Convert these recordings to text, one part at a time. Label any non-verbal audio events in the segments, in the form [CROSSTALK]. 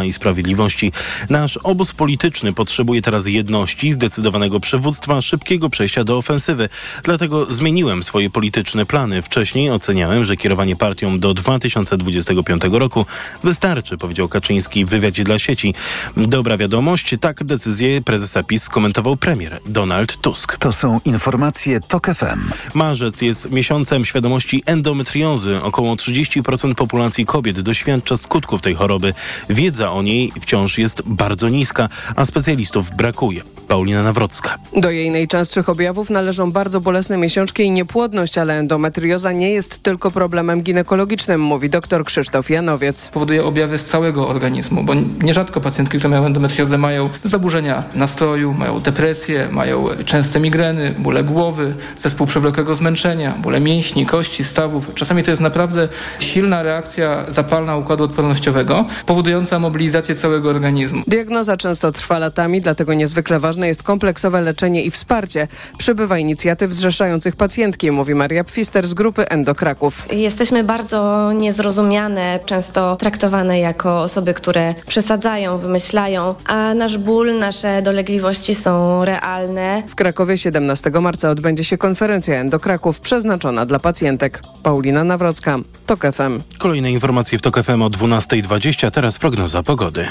Prawa i Sprawiedliwości. Nasz obóz polityczny potrzebuje teraz jedności, zdecydowanego przywództwa, szybkiego przejścia do ofensywy. Dlatego zmieniłem swoje polityczne plany. Wcześniej oceniałem, że kierowanie partią do 2025 roku wystarczy, powiedział Kaczyński w wywiadzie dla sieci. Dobra wiadomość, tak decyzję prezesa PiS skomentował premier Donald Tusk. To są informacje TOK FM. Marzec jest miesiącem świadomości endometriozy. Około 30% populacji kobiet doświadcza skutków tej choroby. Wiedza o niej wciąż jest bardzo niska, a specjalistów brakuje. Paulina Nawrocka. Do jej najczęstszych objawów należą bardzo bolesne miesiączki i niepłodność, ale endometrioza nie jest tylko problemem ginekologicznym, mówi dr Krzysztof Janowiec. Powoduje objawy z całego organizmu, bo nierzadko pacjentki, które mają endometriozę mają zaburzenia nastroju, mają depresję, mają częste migreny, bóle głowy, zespół przewlekłego zmęczenia, bóle mięśni, kości, stawów. Czasami to jest naprawdę silna reakcja zapalna układu odpornościowego, powodująca mobilizację całego organizmu. Diagnoza często trwa latami, dlatego niezwykle ważne jest kompleksowe leczenie i wsparcie. Przybywa inicjatyw zrzeszających pacjentki, mówi Maria Pfister z grupy Endokraków. Jesteśmy bardzo niezrozumiane, często traktowane jako osoby, które przesadzają, wymyślają, a nasz ból, nasze dolegliwości są realne. W Krakowie 17 marca odbędzie się konferencja Endokraków przeznaczona dla pacjentek. Paulina Nawrocka, TOK FM. Kolejne informacje w TOK FM o 12.20, teraz prognoza pogody.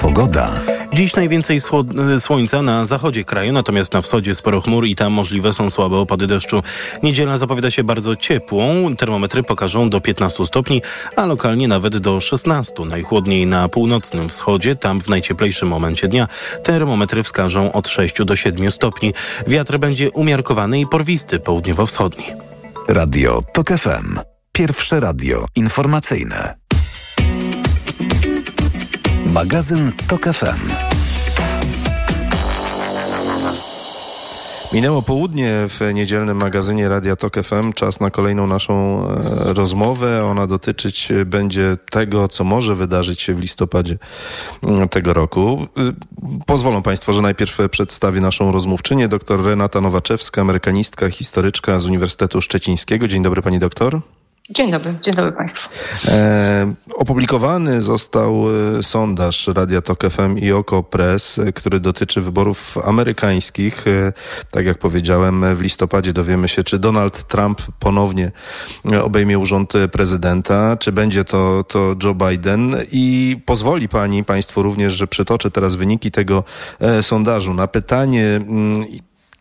Pogoda. Dziś najwięcej słońca na zachodzie kraju, natomiast na wschodzie sporo chmur i tam możliwe są słabe opady deszczu. Niedziela zapowiada się bardzo ciepłą. Termometry pokażą do 15 stopni, a lokalnie nawet do 16. Najchłodniej na północnym wschodzie, tam w najcieplejszym momencie dnia termometry wskażą od 6 do 7 stopni. Wiatr będzie umiarkowany i porwisty południowo-wschodni. Radio TOK FM. Pierwsze radio informacyjne. Magazyn TOK FM. Minęło południe w niedzielnym magazynie Radia Tok FM. Czas na kolejną naszą e, rozmowę. Ona dotyczyć będzie tego, co może wydarzyć się w listopadzie mm, tego roku. Y, pozwolą Państwo, że najpierw przedstawię naszą rozmówczynię, dr Renata Nowaczewska, amerykanistka, historyczka z Uniwersytetu Szczecińskiego. Dzień dobry Pani doktor. Dzień dobry, dzień dobry Państwu. E, opublikowany został e, sondaż Radia Tok FM i Oko Press, e, który dotyczy wyborów amerykańskich. E, tak jak powiedziałem, w listopadzie dowiemy się, czy Donald Trump ponownie obejmie urząd prezydenta, czy będzie to, to Joe Biden. I pozwoli Pani, Państwu również, że przytoczę teraz wyniki tego sondażu. Na pytanie, mm,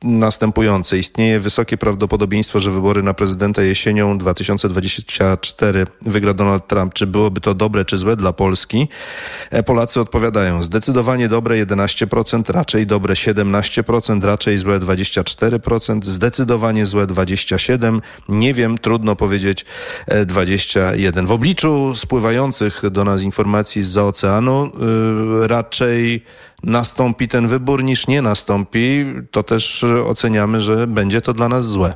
następujące. Istnieje wysokie prawdopodobieństwo, że wybory na prezydenta jesienią 2024 wygra Donald Trump. Czy byłoby to dobre czy złe dla Polski? E, Polacy odpowiadają zdecydowanie dobre 11%, raczej dobre 17%, raczej złe 24%, zdecydowanie złe 27%, nie wiem, trudno powiedzieć 21%. W obliczu spływających do nas informacji z oceanu yy, raczej nastąpi ten wybór niż nie nastąpi, to też oceniamy, że będzie to dla nas złe.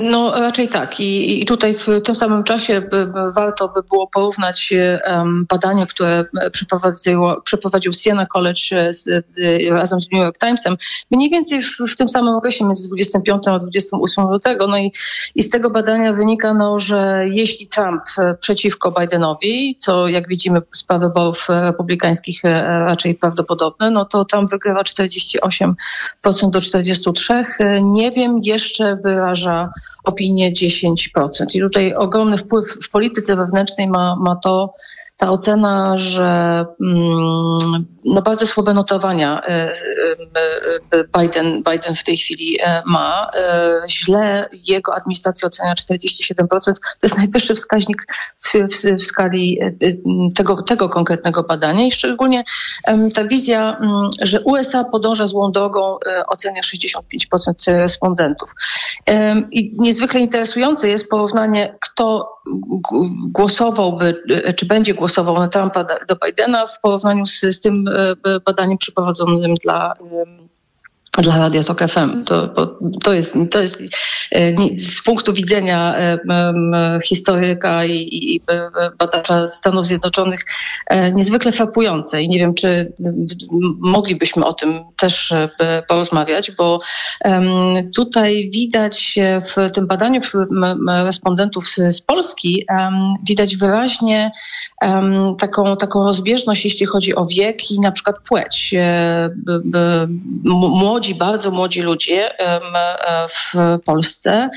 No raczej tak. I, I, tutaj w tym samym czasie by, by warto by było porównać um, badania, które przeprowadził Siena College z, y, razem z New York Timesem, mniej więcej w, w, tym samym okresie między 25 a 28 lutego. No i, i z tego badania wynika, no, że jeśli Trump przeciwko Bidenowi, co jak widzimy z wyborów republikańskich raczej prawdopodobne, no to Trump wygrywa 48% do 43%. Nie wiem jeszcze wyraża opinię 10%. I tutaj ogromny wpływ w polityce wewnętrznej ma, ma to, ta ocena, że mm, no bardzo słabe notowania e, e, e, Biden, Biden w tej chwili ma. Źle jego administracja ocenia 47%. To jest najwyższy wskaźnik w, w, w skali tego, tego konkretnego badania i szczególnie ta wizja, mm, że USA podąża złą drogą ocenia 65% respondentów. I niezwykle interesujące jest porównanie, kto głosowałby, czy będzie głosował na Trumpa do Bidena w porównaniu z, z tym badaniem przeprowadzonym dla dla Radia Tok FM. To, to, jest, to jest z punktu widzenia historyka i, i badacza Stanów Zjednoczonych niezwykle frapujące i nie wiem, czy moglibyśmy o tym też porozmawiać, bo tutaj widać w tym badaniu respondentów z Polski widać wyraźnie taką, taką rozbieżność, jeśli chodzi o wiek i na przykład płeć. Młodzi, bardzo młodzi ludzie w Polsce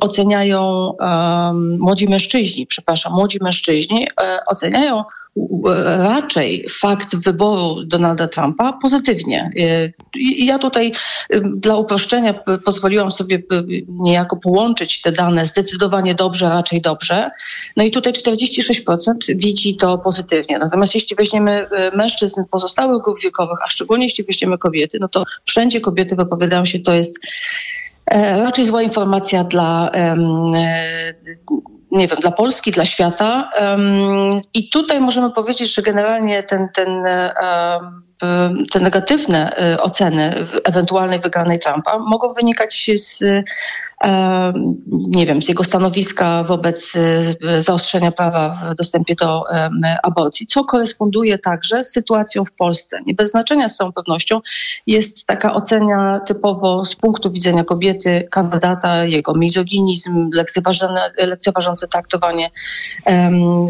oceniają, młodzi mężczyźni, przepraszam, młodzi mężczyźni e, oceniają raczej fakt wyboru Donalda Trumpa pozytywnie. Ja tutaj dla uproszczenia pozwoliłam sobie niejako połączyć te dane zdecydowanie dobrze, raczej dobrze. No i tutaj 46% widzi to pozytywnie. Natomiast jeśli weźmiemy mężczyzn pozostałych grup wiekowych, a szczególnie jeśli weźmiemy kobiety, no to wszędzie kobiety wypowiadają się, to jest e, raczej zła informacja dla nie wiem, dla Polski, dla świata. I tutaj możemy powiedzieć, że generalnie ten, ten, te negatywne e, oceny ewentualnej wygranej Trumpa mogą wynikać z nie wiem, z jego stanowiska wobec e, zaostrzenia prawa w dostępie do aborcji, co koresponduje także z sytuacją w Polsce. Nie bez znaczenia z całą pewnością jest taka ocena typowo z punktu widzenia kobiety, kandydata, jego mizoginizm, lekceważące traktowanie,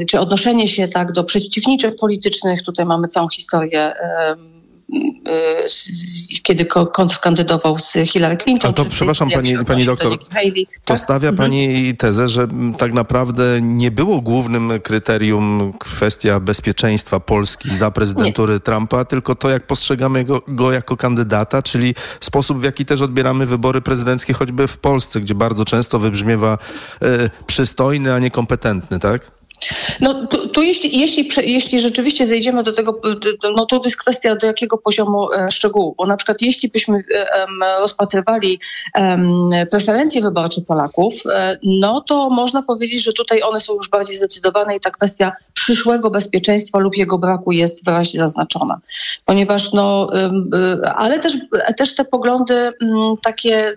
czy odnoszenie się tak do przeciwniczych politycznych. Tutaj mamy całą historię kiedy kontrkandydował z Hillary Clinton. Ale to przepraszam pani, pani doktor, to tak? stawia mhm. pani tezę, że tak naprawdę nie było głównym kryterium kwestia bezpieczeństwa Polski za prezydentury nie. Trumpa, tylko to jak postrzegamy go, go jako kandydata, czyli sposób w jaki też odbieramy wybory prezydenckie choćby w Polsce, gdzie bardzo często wybrzmiewa e, przystojny, a nie kompetentny, tak? No tu, tu jeśli, jeśli, jeśli rzeczywiście zejdziemy do tego, no to jest kwestia do jakiego poziomu e, szczegółu, bo na przykład jeśli byśmy e, rozpatrywali preferencje wyborcze Polaków, e, no to można powiedzieć, że tutaj one są już bardziej zdecydowane i ta kwestia przyszłego bezpieczeństwa lub jego braku jest wyraźnie zaznaczona. Ponieważ no, ale też, też te poglądy takie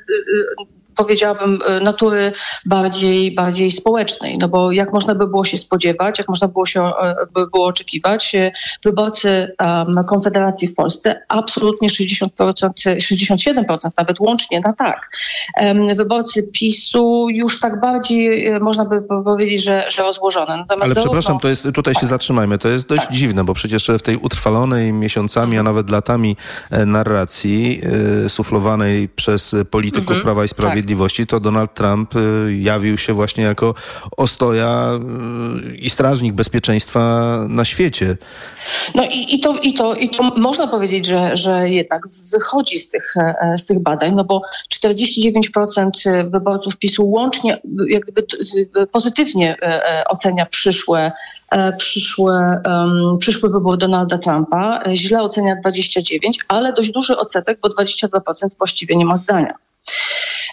powiedziałabym, y, natury bardziej, bardziej społecznej. No bo jak można by było się spodziewać, jak można było się e, by było oczekiwać, y, wyborcy um, Konfederacji w Polsce absolutnie 60%, 67% nawet łącznie na tak. Um, wyborcy PiSu już tak bardziej y, można by powiedzieć, że, że rozłożone. Natomiast Ale przepraszam, to jest, tutaj się zatrzymajmy. To jest dość tak. dziwne, bo przecież w tej utrwalonej miesiącami, a nawet latami e, narracji e, suflowanej przez polityków mhm. Prawa i Sprawiedliwości, Sprawiedliwości, to Donald Trump y, jawił się właśnie jako ostoja y, i strażnik bezpieczeństwa na świecie. No i, i, to, i, to, i to można powiedzieć, że, że jednak wychodzi z tych, e, z tych badań, no bo 49% wyborców PiSu łącznie jak gdyby pozytywnie e, e, ocenia przyszłe przyszłe, um, przyszły wybór Donalda Trumpa. Źle ocenia 29, ale dość duży odsetek, bo 22% właściwie nie ma zdania.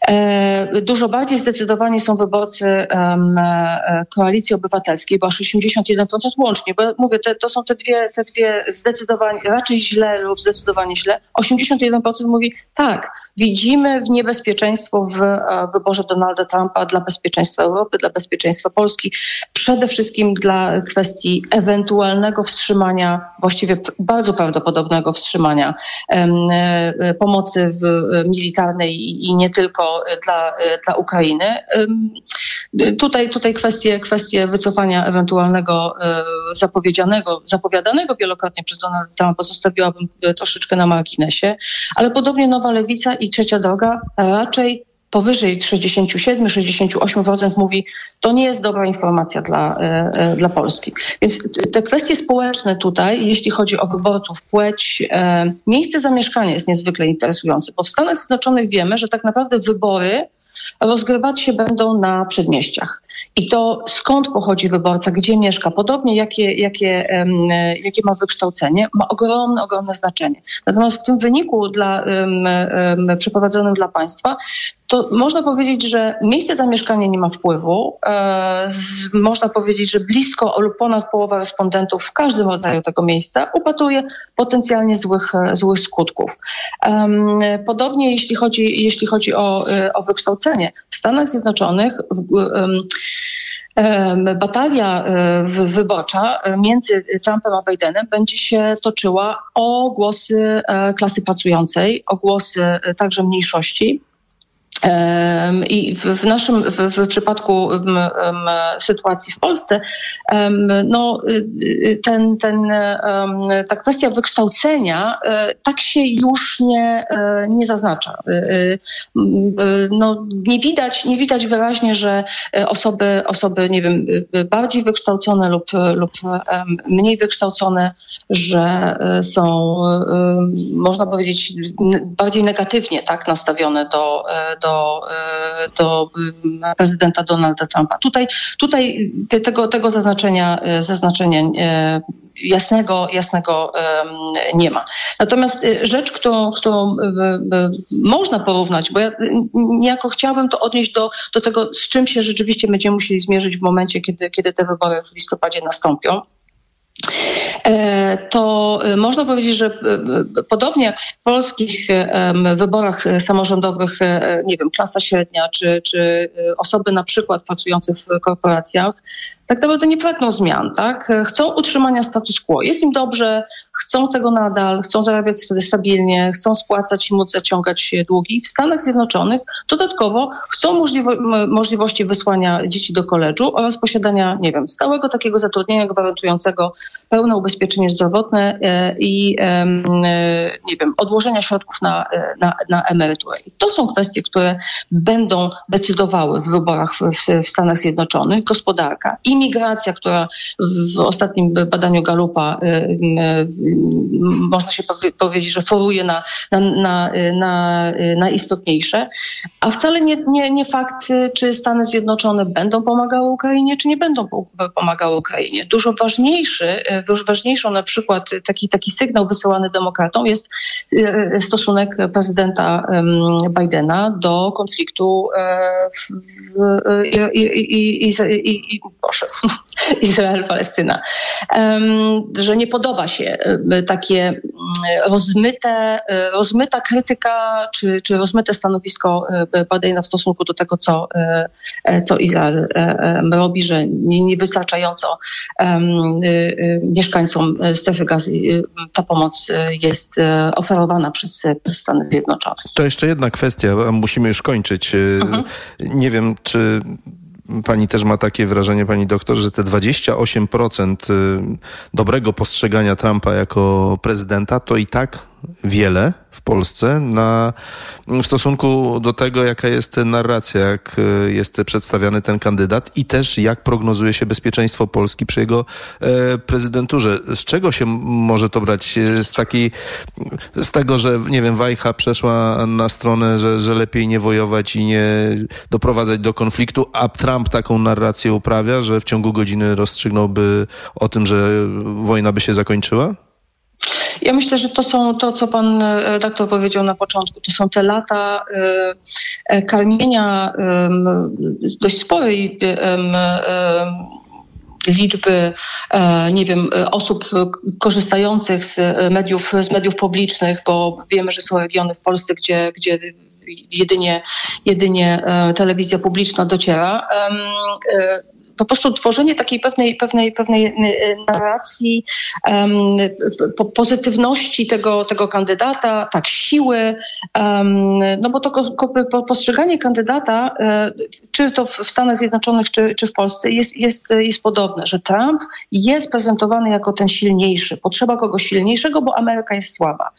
E, dużo bardziej zdecydowani są wyborcy e, Koalicji Obywatelskiej, bo aż 81% łącznie, bo mówię, te, to są te dwie, te dwie zdecydowanie, raczej źle lub zdecydowanie źle. 81% mówi tak, widzimy w niebezpieczeństwo w e, wyborze Donalda Trumpa dla bezpieczeństwa Europy, dla bezpieczeństwa Polski, przede wszystkim dla kwestii ewentualnego wstrzymania, właściwie bardzo prawdopodobnego wstrzymania pomocy w, militarnej i nie tylko dla, dla Ukrainy. Tutaj, tutaj kwestie, kwestie wycofania ewentualnego e, zapowiedzianego, zapowiadanego wielokrotnie przez Donalda Trumpa zostawiłabym e, troszeczkę na marginesie, ale podobnie Nowa Lewica i Trzecia Droga raczej powyżej 67-68% mówi, to nie jest dobra informacja dla, e, dla Polski. Więc te kwestie społeczne tutaj, jeśli chodzi o wyborców, płeć, miejsce zamieszkania jest niezwykle interesujące, bo w Stanach Zjednoczonych wiemy, że tak naprawdę wybory rozgrywać się będą na przedmieściach. I to skąd pochodzi wyborca, gdzie mieszka, podobnie jakie, jakie, jakie ma wykształcenie, ma ogromne, ogromne znaczenie. Natomiast w tym wyniku dla, przeprowadzonym dla państwa to można powiedzieć, że miejsce zamieszkania nie ma wpływu. E, można powiedzieć, że blisko lub ponad połowa respondentów w każdym rodzaju tego miejsca upatruje potencjalnie złych, złych skutków. Podobnie jeśli chodzi, jeśli chodzi o, e, o wykształcenie. W Stanach Zjednoczonych w, Batalia e, wyborcza między Trumpem a Bidenem będzie się toczyła o głosy klasy pracującej, o głosy także mniejszości. I w, naszym, w, w przypadku sytuacji w Polsce, no, y, y, ten, ten, ta kwestia wykształcenia e, tak się już nie, e, nie zaznacza. Y, no, nie, widać, nie widać wyraźnie, że e, osoby, osoby, nie wiem, bardziej wykształcone lub, lub mniej wykształcone, że są, można powiedzieć, bardziej negatywnie tak, nastawione do, do do, e, do e, prezydenta Donalda Trumpa. Tutaj, tutaj tego, tego zaznaczenia, e, zaznaczenia jasnego, jasnego nie ma. Natomiast rzecz, którą, którą można porównać, bo ja niejako chciałabym to odnieść do, do tego, z czym się rzeczywiście będziemy musieli zmierzyć w momencie, kiedy, kiedy te wybory w listopadzie nastąpią. E, to e, można powiedzieć, że e, podobnie jak w polskich wyborach samorządowych, nie wiem, klasa średnia czy, czy osoby na przykład pracujące w korporacjach, tak naprawdę nie pragną zmian, tak? Chcą utrzymania status quo. Jest im dobrze, chcą tego nadal, chcą zarabiać stabilnie, chcą spłacać i móc zaciągać długi. W Stanach Zjednoczonych dodatkowo chcą możliwo możliwości wysłania dzieci do koledżu oraz posiadania, nie wiem, stałego takiego zatrudnienia gwarantującego pełne ubezpieczenie zdrowotne e, i e, nie wiem, odłożenia środków na, e, na, na emeryturę. I to są kwestie, które będą decydowały w wyborach w, w Stanach Zjednoczonych. Gospodarka, imigracja, która w, ostatnim badaniu Galupa można się powiedzieć, że foruje na, na, na, na, na istotniejsze, a wcale nie, nie, nie fakt, czy Stany Zjednoczone będą pomagały Ukrainie, czy nie będą pomagały Ukrainie. Dużo ważniejszy ważniejszą na przykład taki, taki sygnał wysyłany demokratom jest e, stosunek prezydenta Bidena do konfliktu e, w, w, i, i, i, [LAUGHS] Izrael-Palestyna. Że nie podoba się takie rozmyte, rozmyta krytyka czy, czy rozmyte stanowisko Bidena w stosunku do tego, co, co Izrael robi, że niewystarczająco mieszkańcom e, strefy gazy e, ta pomoc e, jest oferowana przez, przez Stany Zjednoczone. To jeszcze jedna kwestia, musimy już kończyć. Mhm. Nie wiem, czy pani też ma takie wrażenie, pani doktor, że te 28% dobrego postrzegania Trumpa jako prezydenta to i tak wiele w Polsce na, w stosunku do tego, jaka jest narracja, jak e, jest przedstawiany ten kandydat i też jak prognozuje się bezpieczeństwo Polski przy jego e, prezydenturze. Z czego się może to brać? E, z takiej, z tego, że nie wiem, Wajcha przeszła na stronę, że, że lepiej nie wojować i nie doprowadzać do konfliktu, a Trump taką narrację uprawia, że w ciągu godziny rozstrzygnąłby o tym, że wojna by się zakończyła? Ja myślę, że to są to, co pan redaktor powiedział na początku, to są te lata y, karmienia y, dość sporej liczby, nie wiem, osób korzystających z mediów, z mediów publicznych, bo wiemy, że są regiony w Polsce, gdzie, gdzie jedynie, jedynie telewizja publiczna dociera po prostu tworzenie takiej pewnej, pewnej, pewnej y, narracji um, pozytywności tego, tego kandydata, tak, siły, um, no bo to postrzeganie kandydata, e, czy to w Stanach Zjednoczonych, czy, czy w Polsce, jest, jest, jest podobne, że Trump jest prezentowany jako ten silniejszy. Potrzeba kogoś silniejszego, bo Ameryka jest słaba.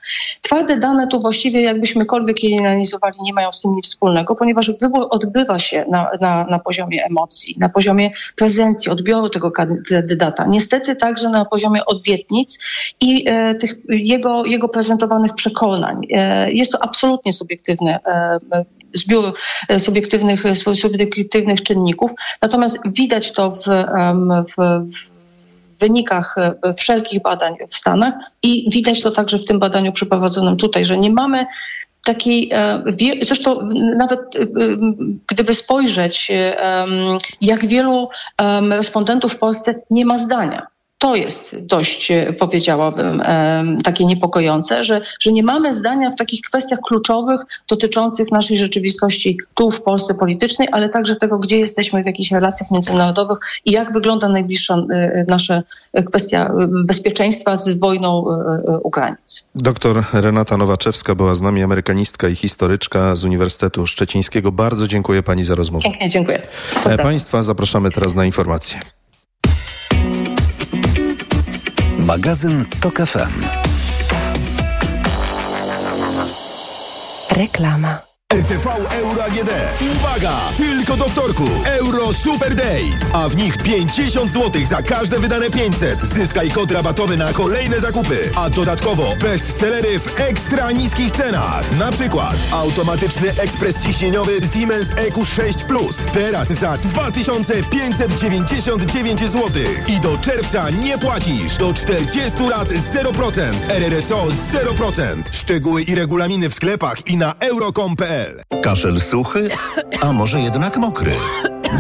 Twarde dane tu właściwie, jakbyśmykolwiek je analizowali, nie mają z tym nic wspólnego, ponieważ wybór odbywa się na, na, na poziomie emocji, na poziomie prezencji, odbioru tego kandydata. Niestety także na poziomie odwietnic i e, tych jego, jego prezentowanych przekonań. E, jest to absolutnie subiektywne e, zbiór subiektywnych, subiektywnych czynników. Natomiast widać to w, w, w wynikach wszelkich badań w Stanach i widać to także w tym badaniu przeprowadzonym tutaj, że nie mamy takiej, zresztą nawet gdyby spojrzeć, jak wielu respondentów w Polsce nie ma zdania to jest dość, e, powiedziałabym, takie niepokojące, że, że nie mamy zdania w takich kwestiach kluczowych dotyczących naszej rzeczywistości tu w Polsce politycznej, ale także tego, gdzie jesteśmy w jakichś relacjach międzynarodowych i jak wygląda najbliższa e, nasza kwestia bezpieczeństwa z wojną e, u granic. Doktor Renata Nowaczewska była z nami, amerykanistka i historyczka z Uniwersytetu Szczecińskiego. Bardzo dziękuję pani za rozmowę. Pięknie, dziękuję. Pozdrawiam. Państwa zapraszamy teraz na informacje. Magazyn TOK FM. Reklama. RTV Euro AGD. Uwaga! Tylko do wtorku. Euro Super Days. A w nich 50 zł za każde wydane 500. Zyskaj kod rabatowy na kolejne zakupy. A dodatkowo bestsellery w ekstra niskich cenach. Na przykład automatyczny ekspres ciśnieniowy Siemens EQ6 Plus. Teraz za 2599 zł. I do czerwca nie płacisz. Do 40 lat 0%. RRSO 0%. Szczegóły i regulaminy w sklepach i na euro.com.pl Kaszel suchy, a może jednak mokry?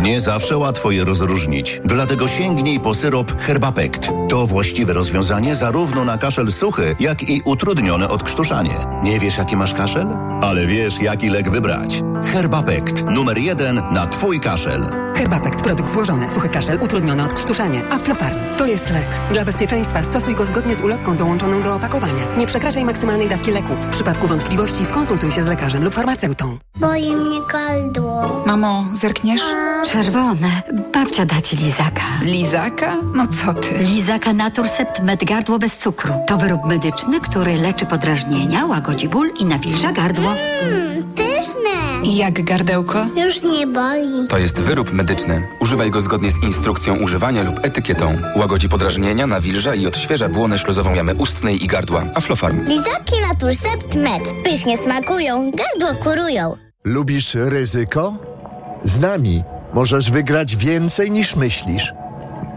Nie zawsze łatwo je rozróżnić, dlatego sięgnij po syrop Herbapekt. To właściwe rozwiązanie zarówno na kaszel suchy, jak i utrudnione odkrztuszanie. Nie wiesz, jaki masz kaszel? Ale wiesz, jaki lek wybrać. Herbapekt. Numer jeden na Twój kaszel. Herbapekt. Produkt złożony. Suchy kaszel. Utrudnione odkrztuszanie. Aflofarm. To jest lek. Dla bezpieczeństwa stosuj go zgodnie z ulotką dołączoną do opakowania. Nie przekraczaj maksymalnej dawki leku. W przypadku wątpliwości skonsultuj się z lekarzem lub farmaceutą. Boli mnie gardło. Mamo, zerkniesz? Czerwone. Babcia da ci lizaka. Lizaka? No co ty? Lizaka Naturcept Med Gardło bez cukru. To wyrób medyczny, który leczy podrażnienia, łagodzi ból i nawilża gardło. Mmm, pyszne. Jak gardełko? Już nie boli. To jest wyrób medyczny. Używaj go zgodnie z instrukcją używania lub etykietą. Łagodzi podrażnienia, nawilża i odświeża błonę śluzową jamy ustnej i gardła. Aflofarm. Lizaki Naturcept Med. Pysznie smakują, gardło kurują. Lubisz ryzyko? Z nami możesz wygrać więcej niż myślisz.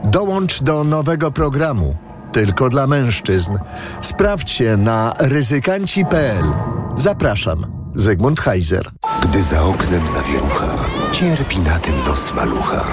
Dołącz do nowego programu. Tylko dla mężczyzn. Sprawdź się na ryzykanci.pl. Zapraszam. Zygmunt Heiser. Gdy za oknem zawierucha, cierpi na tym nos malucha.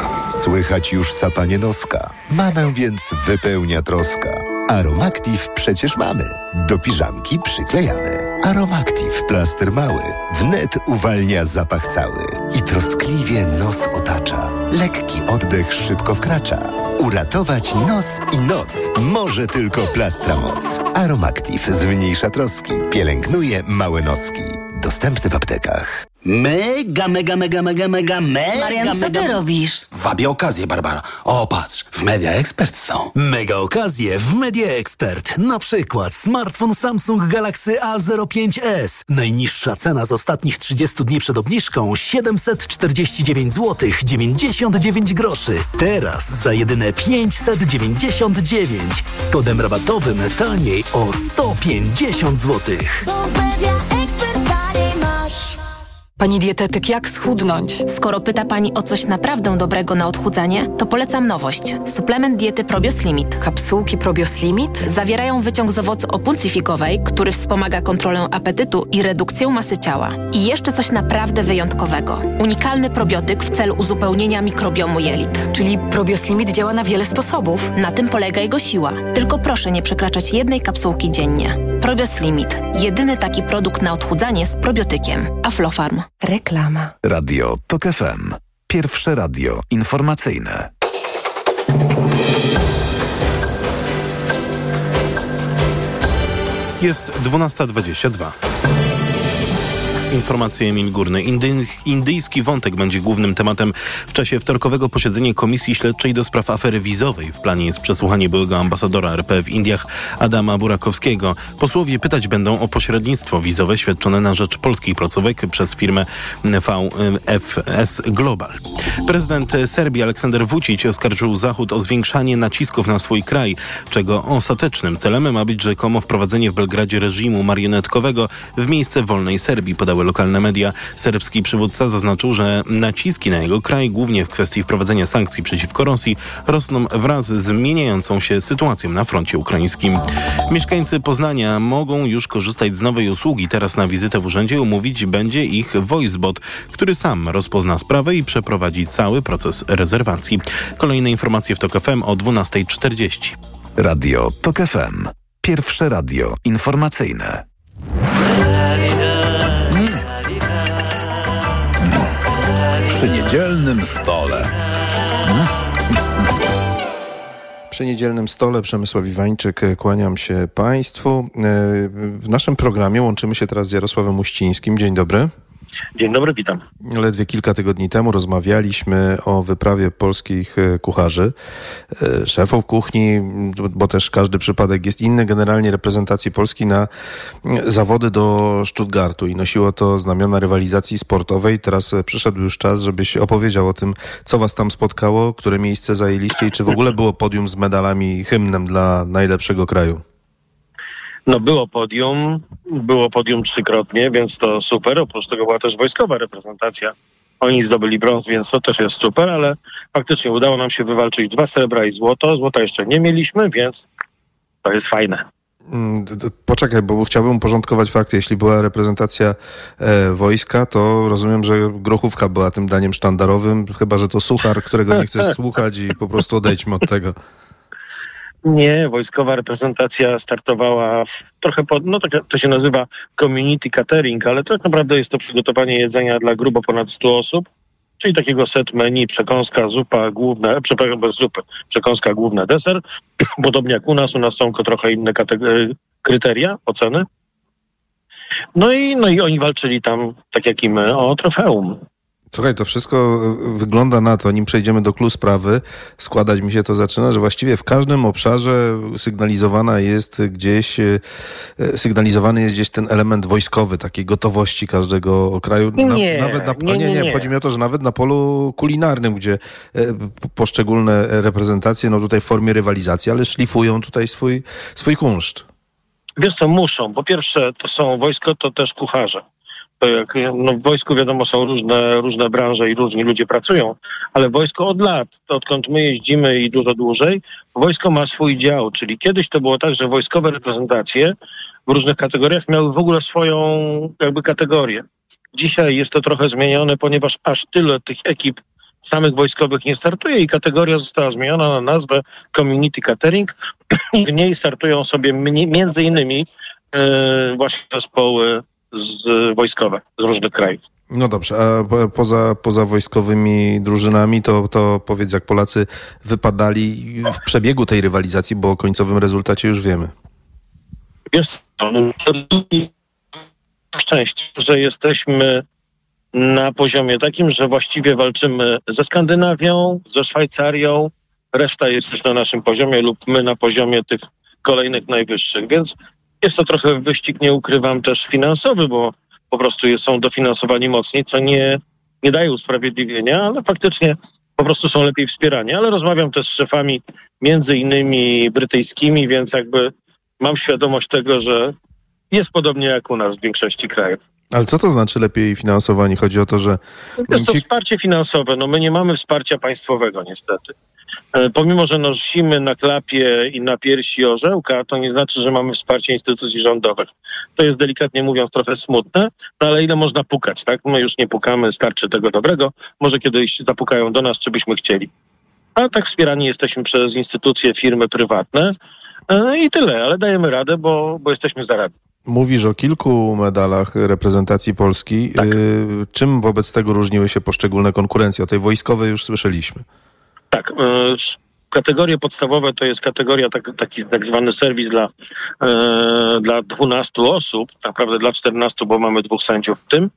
Słychać już sapanie noska. Mamę więc wypełnia troska. Aromactive przecież mamy. Do piżamki przyklejamy. Aromactive plaster mały. Wnet uwalnia zapach cały. I troskliwie nos otacza. Lekki oddech szybko wkracza. Uratować nos i noc może tylko plastra moc. Aromactive zmniejsza troski. Pielęgnuje małe noski. Dostępny w aptekach. Mega, mega, mega, mega, mega, mega, Marian, co mega... ty robisz? Wabię okazję, Barbara. O, patrz, w Media Expert są. Mega okazje w Media Expert. Na przykład smartfon Samsung Galaxy A05s. Najniższa cena z ostatnich 30 dni przed obniżką 749 zł 99 groszy. Teraz za jedyne 599 z kodem rabatowym taniej o 150 zł. Pani dietetyk, jak schudnąć? Skoro pyta Pani o coś naprawdę dobrego na odchudzanie, to polecam nowość. Suplement diety Probios Limit. Kapsułki Probios Limit? Zawierają wyciąg z owocu opuncyfikowej, który wspomaga kontrolę apetytu i redukcję masy ciała. I jeszcze coś naprawdę wyjątkowego. Unikalny probiotyk w celu uzupełnienia mikrobiomu jelit. Czyli Probios Limit działa na wiele sposobów. Na tym polega jego siła. Tylko proszę nie przekraczać jednej kapsułki dziennie. Probios Limit. Jedyny taki produkt na odchudzanie z probiotykiem. Aflofarm. Reklama. Radio TOK FM. Pierwsze radio informacyjne. Jest 12.22. Informacje Emil Górny. Indyjski wątek będzie głównym tematem w czasie wtorkowego posiedzenia Komisji Śledczej do spraw afery wizowej. W planie jest przesłuchanie byłego ambasadora RP w Indiach Adama Burakowskiego. Posłowie pytać będą o pośrednictwo wizowe świadczone na rzecz polskich placówek przez firmę VFS Global. Prezydent Serbii Aleksander Vucic oskarżył Zachód o zwiększanie nacisków na swój kraj, czego ostatecznym celem ma być rzekomo wprowadzenie w Belgradzie reżimu marionetkowego w miejsce wolnej Serbii, podał podały lokalne media. Serbski przywódca zaznaczył, że naciski na jego kraj, głównie w kwestii wprowadzenia sankcji przeciwko Rosji, rosną wraz z zmieniającą się sytuacją na froncie ukraińskim. Mieszkańcy Poznania mogą już korzystać z nowej usługi. Teraz na wizytę w urzędzie umówić będzie ich VoiceBot, który sam rozpozna sprawę i przeprowadzi cały proces rezerwacji. Kolejne informacje w TOK FM o 12.40. Radio TOK FM. Pierwsze radio informacyjne. Niedzielnym stole. Przy niedzielnym stole Przemysław Iwańczyk, kłaniam się Państwu. W naszym programie łączymy się teraz z Jarosławem Uścińskim. Dzień dobry. Dzień dobry, witam. Ledwie kilka tygodni temu rozmawialiśmy o wyprawie polskich e, kucharzy, e, szefów kuchni, bo też każdy przypadek jest inny, generalnie reprezentacji Polski na zawody do Stuttgartu i nosiło to znamiona rywalizacji sportowej. Teraz e, przyszedł już czas, żebyś opowiedział o tym, co was tam spotkało, które miejsce zajęliście i czy w ogóle było podium z medalami, hymnem dla najlepszego kraju. No było podium, było podium trzykrotnie, więc to super. Oprócz tego była też wojskowa reprezentacja. Oni zdobyli brąz, więc to też jest super, ale faktycznie udało nam się wywalczyć dwa srebra i złoto. Złota jeszcze nie mieliśmy, więc to jest fajne. Mm, poczekaj, bo chciałbym uporządkować fakty. Jeśli była reprezentacja e, wojska, to rozumiem, że grochówka była tym daniem sztandarowym, chyba że to suchar, którego nie chcesz [LAUGHS] słuchać i po prostu odejdźmy od tego. Nie, wojskowa reprezentacja startowała w, trochę pod, no to, to się nazywa community catering, ale tak naprawdę jest to przygotowanie jedzenia dla grubo ponad 100 osób, czyli takiego set menu, przekąska, zupa główna, przepraszam, bez zupy, przekąska główna, deser. [COUGHS] Podobnie jak u nas, u nas są trochę inne kryteria oceny. No i, no i oni walczyli tam, tak jak i my, o trofeum. Słuchaj, to wszystko e, wygląda na to, nim przejdziemy do klu sprawy, składać mi się to zaczyna, że właściwie w każdym obszarze sygnalizowana jest gdzieś, e, e, sygnalizowany jest gdzieś ten element wojskowy, takiej gotowości każdego kraju. Nie, nawet na, nie, nie, nie, nie, chodzi mi o to, że nawet na polu kulinarnym, gdzie poszczególne reprezentacje, no tutaj w formie rywalizacji, ale szlifują tutaj swój, swój kunszt. Wiesz co, muszą. Po pierwsze, to są wojsko, to też kucharze to jak no w wojsku wiadomo są różne, różne branże i różni ludzie pracują, ale wojsko od lat, to odkąd my jeździmy i dużo dłużej, wojsko ma swój dział, czyli kiedyś to było tak, że wojskowe reprezentacje w różnych kategoriach miały w ogóle swoją jakby kategorię. Dzisiaj jest to trochę zmienione, ponieważ aż tyle tych ekip samych wojskowych nie startuje i kategoria została zmieniona na nazwę Community Catering [CLEARS THROAT] w niej startują sobie między innymi yy, właśnie zespoły z, wojskowe z różnych krajów. No dobrze, a poza, poza wojskowymi drużynami, to, to powiedz, jak Polacy wypadali w przebiegu tej rywalizacji, bo o końcowym rezultacie już wiemy. Jest to szczęście, że jesteśmy na poziomie takim, że właściwie walczymy ze Skandynawią, ze Szwajcarią, reszta jest już na naszym poziomie lub my na poziomie tych kolejnych najwyższych, więc jest to trochę wyścig, nie ukrywam, też finansowy, bo po prostu są dofinansowani mocniej, co nie, nie daje usprawiedliwienia, ale faktycznie po prostu są lepiej wspierani. Ale rozmawiam też z szefami między innymi brytyjskimi, więc jakby mam świadomość tego, że jest podobnie jak u nas w większości krajów. Ale co to znaczy lepiej finansowani? Chodzi o to, że... Jest to wsparcie finansowe. No my nie mamy wsparcia państwowego niestety. E, pomimo, że nosimy na klapie i na piersi orzełka, to nie znaczy, że mamy wsparcie instytucji rządowych. To jest delikatnie mówiąc trochę smutne, no ale ile można pukać, tak? My już nie pukamy, starczy tego dobrego. Może kiedyś zapukają do nas, czy byśmy chcieli. A tak wspierani jesteśmy przez instytucje, firmy prywatne e, i tyle, ale dajemy radę, bo, bo jesteśmy zaradni. Mówisz o kilku medalach reprezentacji Polski. Tak. Y, czym wobec tego różniły się poszczególne konkurencje? O tej wojskowej już słyszeliśmy. Tak. E, kategorie podstawowe to jest kategoria, tak, taki tak zwany serwis dla, e, dla 12 osób, naprawdę dla 14, bo mamy dwóch sędziów w tym.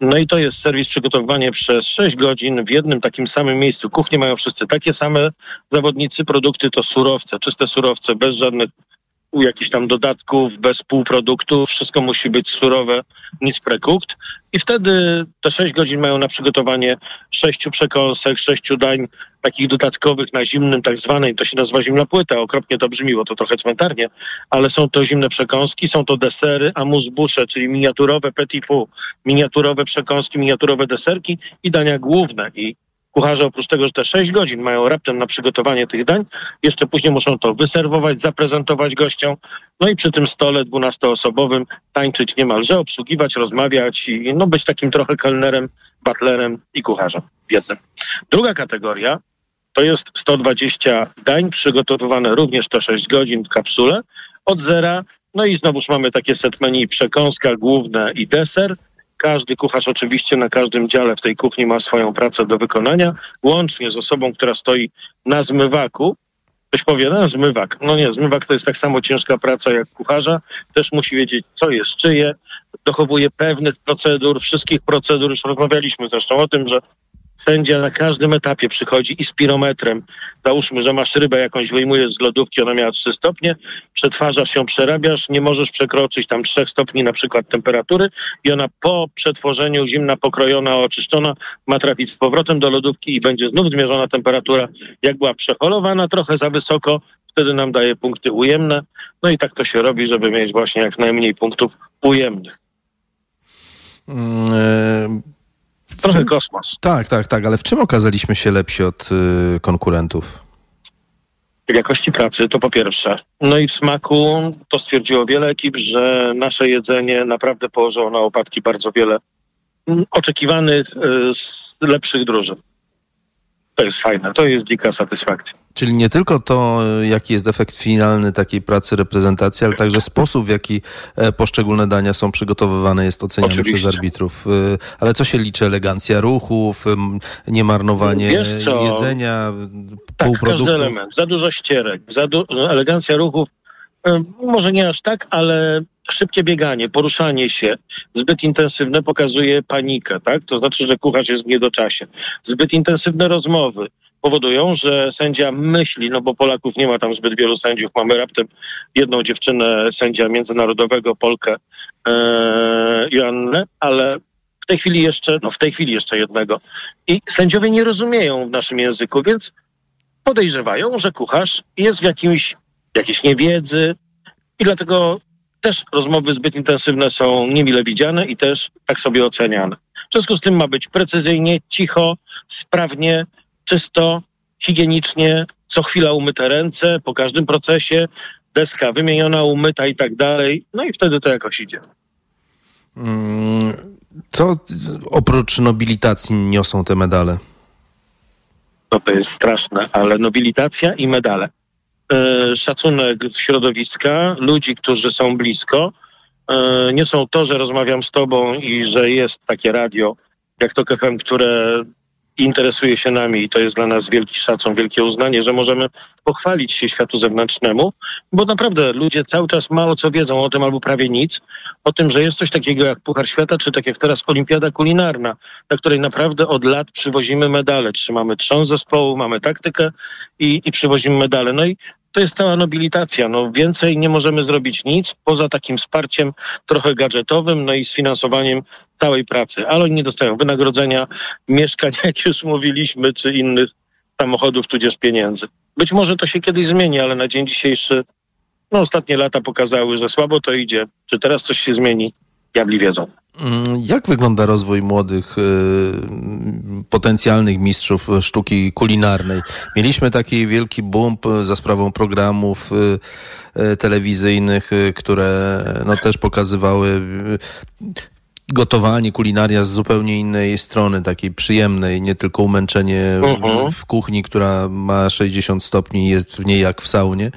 No i to jest serwis przygotowywanie przez 6 godzin w jednym takim samym miejscu. Kuchnie mają wszyscy takie same zawodnicy, produkty to surowce, czyste surowce, bez żadnych jakichś tam dodatków, bez półproduktów, wszystko musi być surowe, nic prekukt. I wtedy te 6 godzin mają na przygotowanie sześciu przekąsek, sześciu dań takich dodatkowych na zimnym tak zwanej, to się nazywa zimna płyta, okropnie to brzmi, bo to trochę cmentarnie, ale są to zimne przekąski, są to desery, amuse-bouche, czyli miniaturowe petit four, miniaturowe przekąski, miniaturowe deserki i dania główne. I kucharze oprócz tego, że te 6 godzin mają raptem na przygotowanie tych dań, jeszcze później muszą to wyserwować, zaprezentować gościom, no i przy tym stole 12-osobowym tańczyć niemalże, obsługiwać, rozmawiać i no, być takim trochę kelnerem, butlerem i kucharzem w jednym. Druga kategoria to jest 120 dań przygotowywane również te 6 godzin w kapsule od zera. No i znowuż mamy takie set menu, przekąska główne i deser. Każdy kucharz oczywiście na każdym dziale w tej kuchni ma swoją pracę do wykonania, łącznie z osobą, która stoi na zmywaku. Ktoś powie, no zmywak. No nie, zmywak to jest tak samo ciężka praca jak kucharza. Też musi wiedzieć, co jest czyje. Dochowuje pewnych procedur, wszystkich procedur. Już rozmawialiśmy zresztą o tym, że Sędzia na każdym etapie przychodzi i z pirometrem. Załóżmy, że masz rybę jakąś, wyjmujesz z lodówki, ona miała 3 stopnie, przetwarzasz ją, przerabiasz, nie możesz przekroczyć tam 3 stopni na przykład temperatury i ona po przetworzeniu zimna, pokrojona, oczyszczona ma trafić z powrotem do lodówki i będzie znów zmierzona temperatura. Jak była przeholowana trochę za wysoko, wtedy nam daje punkty ujemne. No i tak to się robi, żeby mieć właśnie jak najmniej punktów ujemnych. Mm, Trochę czym- kosmos. Tak, tak, tak, ale w czym okazaliśmy się lepsi od y, konkurentów? w jakości pracy, to po pierwsze. No i w smaku to stwierdziło wiele ekip, że nasze jedzenie naprawdę położyło na opadki bardzo wiele oczekiwanych y, z lepszych drużyn. To jest fajne, to jest dzika satysfakcja. Czyli nie tylko to, y, jaki jest efekt finalny takiej pracy reprezentacji, ale także sposób, w jaki e, poszczególne dania są przygotowywane, jest oceniany Oczywiście. przez arbitrów. Y, Ale co się liczy? Elegancja ruchów, niemarnowanie jedzenia, Tak, półproduktów? każdy element. Za dużo ścierek, za du- no, elegancja ruchów, może nie aż tak, ale szybkie bieganie, poruszanie się, zbyt intensywne pokazuje panikę, tak? To znaczy, że kucharz jest w niedoczasie. Zbyt intensywne rozmowy powodują, że sędzia myśli, no bo Polaków nie ma tam zbyt wielu sędziów, mamy raptem jedną dziewczynę sędzia międzynarodowego, Polkę e, Joannę, ale w tej chwili jeszcze, no w tej chwili jeszcze jednego. I sędziowie nie rozumieją w naszym języku, więc podejrzewają, że kucharz jest w jakimś, jakiejś niewiedzy i dlatego też rozmowy zbyt intensywne są niemile widziane i też tak sobie oceniane. W związku z tym ma być precyzyjnie, cicho, sprawnie, czysto, higienicznie, co chwila umyte ręce po każdym procesie, deska wymieniona, umyta i tak dalej. No i wtedy to jakoś idzie. Mm, Co oprócz nobilitacji niosą te medale? No to jest straszne, ale nobilitacja i medale. E, szacunek środowiska, ludzi, którzy są blisko. E, nie są to, że rozmawiam z tobą i że jest takie radio, jak to KFM, które interesuje się nami i to jest dla nas wielki szacun, wielkie uznanie, że możemy pochwalić się światu zewnętrznemu, bo naprawdę ludzie cały czas mało co wiedzą o tym albo prawie nic, o tym, że jest coś takiego jak Puchar Świata, czy tak jak teraz Olimpiada Kulinarna, na której naprawdę od lat przywozimy medale. Trzymamy trzon zespołu, mamy taktykę i, i przywozimy medale. No i to jest cała nobilitacja. No, więcej nie możemy zrobić nic poza takim wsparciem trochę gadżetowym, no i sfinansowaniem całej pracy. Ale oni nie dostają wynagrodzenia, mieszkań, [LAUGHS] jak już mówiliśmy, czy innych samochodów, tudzież pieniędzy. Być może to się kiedyś zmieni, ale na dzień dzisiejszy, no ostatnie lata pokazały, że słabo to idzie. Czy teraz coś się zmieni? Diabli wiedzą. Mm, Jak wygląda rozwój młodych, y, potencjalnych mistrzów sztuki kulinarnej? Mieliśmy taki wielki boom za sprawą programów y, y, telewizyjnych, które no, też pokazywały gotowanie, kulinaria z zupełnie innej strony, takiej przyjemnej, nie tylko umęczenie Mhm. w kuchni, która ma 60 stopni i jest w niej jak w saunie,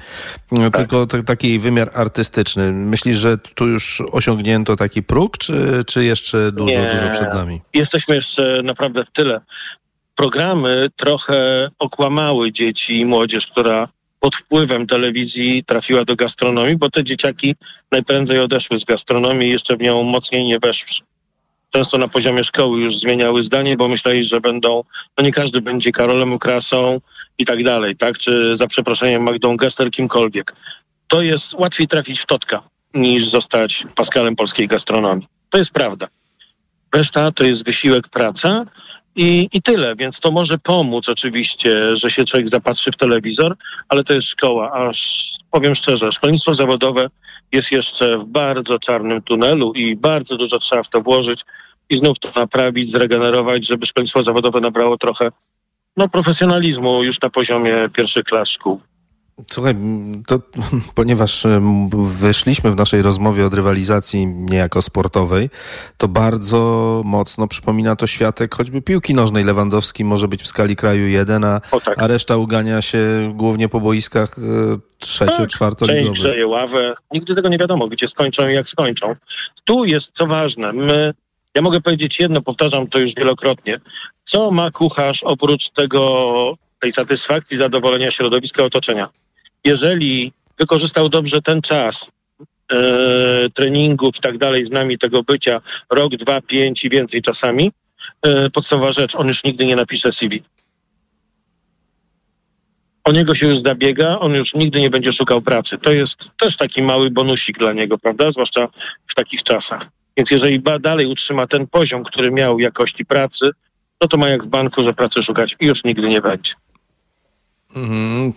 no, tylko t- taki wymiar artystyczny. Myślisz, że tu już osiągnięto taki próg, czy, czy jeszcze dużo, Nie. dużo przed nami? Jesteśmy jeszcze naprawdę w tyle. Programy trochę okłamały dzieci i młodzież, która pod wpływem telewizji trafiła do gastronomii, bo te dzieciaki najprędzej odeszły z gastronomii i jeszcze w nią mocniej nie weszły. Często na poziomie szkoły już zmieniały zdanie, bo myśleli, że będą, no nie każdy będzie Karolem Krasą i tak dalej, tak? Czy za przeproszeniem Magdą Gester, kimkolwiek. to jest łatwiej trafić w Totka niż zostać Paskalem polskiej gastronomii. To jest prawda. Reszta to jest wysiłek, praca i, i tyle, więc to może pomóc oczywiście, że się człowiek zapatrzy w telewizor, ale to jest szkoła. Aż powiem szczerze, szkolnictwo zawodowe jest jeszcze w bardzo czarnym tunelu i bardzo dużo trzeba w to włożyć i znów to naprawić, zregenerować, żeby szkolnictwo zawodowe nabrało trochę no, profesjonalizmu już na poziomie pierwszych klas szkół. Słuchaj, to [LAUGHS] ponieważ em, wyszliśmy w naszej rozmowie od rywalizacji niejako sportowej, to bardzo mocno przypomina to światek choćby piłki nożnej. Lewandowski może być w skali kraju jeden, a, a reszta ugania się głównie po boiskach e, trzecio, Część czwartoligowych. grzeje ławę. Nigdy tego nie wiadomo, gdzie skończą i jak skończą. Tu jest co ważne. My, ja mogę powiedzieć jedno, powtarzam to już wielokrotnie. Co ma kucharz oprócz tego, tej satysfakcji, zadowolenia środowiska otoczenia? Jeżeli wykorzystał dobrze ten czas e, treningów i tak dalej, z nami tego bycia, rok, dwa, pięć i więcej czasami, e, podstawowa rzecz, on już nigdy nie napisze CV. O niego się już zabiega, on już nigdy nie będzie szukał pracy. To jest też taki mały bonusik dla niego, prawda? Zwłaszcza w takich czasach. Więc jeżeli dalej utrzyma ten poziom, który miał jakości pracy, no to ma jak w banku, że pracy szukać i już nigdy nie będzie. Mhm.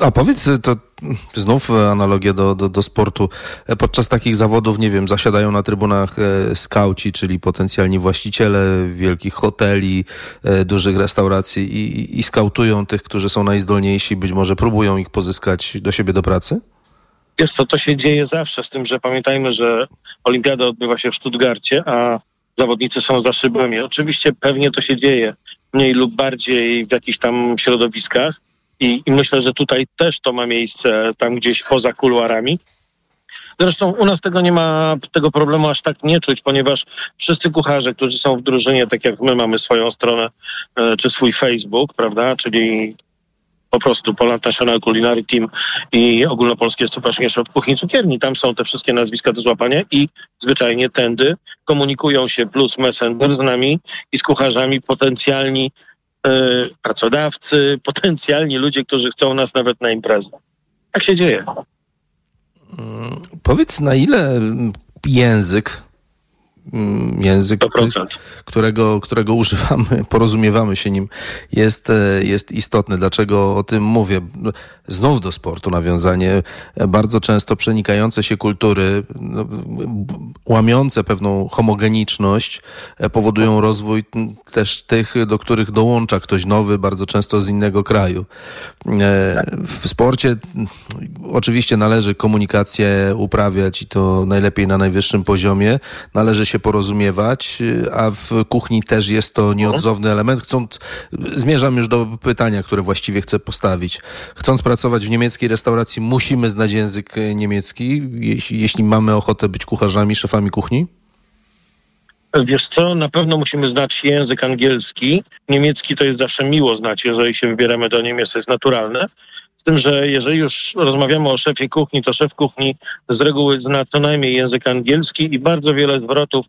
A powiedz, to znów analogia do, do, do sportu. Podczas takich zawodów, nie wiem, zasiadają na trybunach e, skauci, czyli potencjalni właściciele wielkich hoteli, e, dużych restauracji i, i skautują tych, którzy są najzdolniejsi, być może próbują ich pozyskać do siebie do pracy? Wiesz co, to się dzieje zawsze, z tym, że pamiętajmy, że olimpiada odbywa się w Stuttgarcie, a zawodnicy są za szybami. Oczywiście pewnie to się dzieje mniej lub bardziej w jakichś tam środowiskach i, i myślę, że tutaj też to ma miejsce tam gdzieś poza kuluarami. Zresztą u nas tego nie ma, tego problemu aż tak nie czuć, ponieważ wszyscy kucharze, którzy są w drużynie, tak jak my mamy swoją stronę e, czy swój Facebook, prawda, czyli po prostu Poland National Culinary Team i Ogólnopolskie Stowarzyszenie Szef Kuchni Cukierni. Tam są te wszystkie nazwiska do złapania i zwyczajnie tędy komunikują się plus Messenger z nami i z kucharzami potencjalni pracodawcy, [LAUGHS] potencjalni ludzie, którzy chcą nas nawet na imprezę. Tak się dzieje. Powiedz, na ile język, mm, język, którego, którego używamy, [LAUGHS] porozumiewamy się nim, jest, e, jest istotny. Dlaczego o tym mówię? Znów do sportu nawiązanie. Bardzo często przenikające się kultury, no, łamiące pewną homogeniczność, e, powodują rozwój też tych, do których dołącza ktoś nowy, bardzo często z innego kraju. E, W sporcie m, oczywiście należy komunikację uprawiać i to najlepiej na najwyższym poziomie. Należy się porozumiewać, y, a w kuchni też jest to nieodzowny element. Chcąc, zmierzam już do pytania, które właściwie chcę postawić. Chcąc pracować w niemieckiej restauracji, musimy znać język niemiecki, jeśli, jeśli mamy ochotę być kucharzami, szefami kuchni? Wiesz co, na pewno musimy znać język angielski. Niemiecki to jest zawsze miło znać, jeżeli się wybieramy do Niemiec, to jest naturalne. Tym, że jeżeli już rozmawiamy o szefie kuchni, to szef kuchni z reguły zna co najmniej język angielski i bardzo wiele zwrotów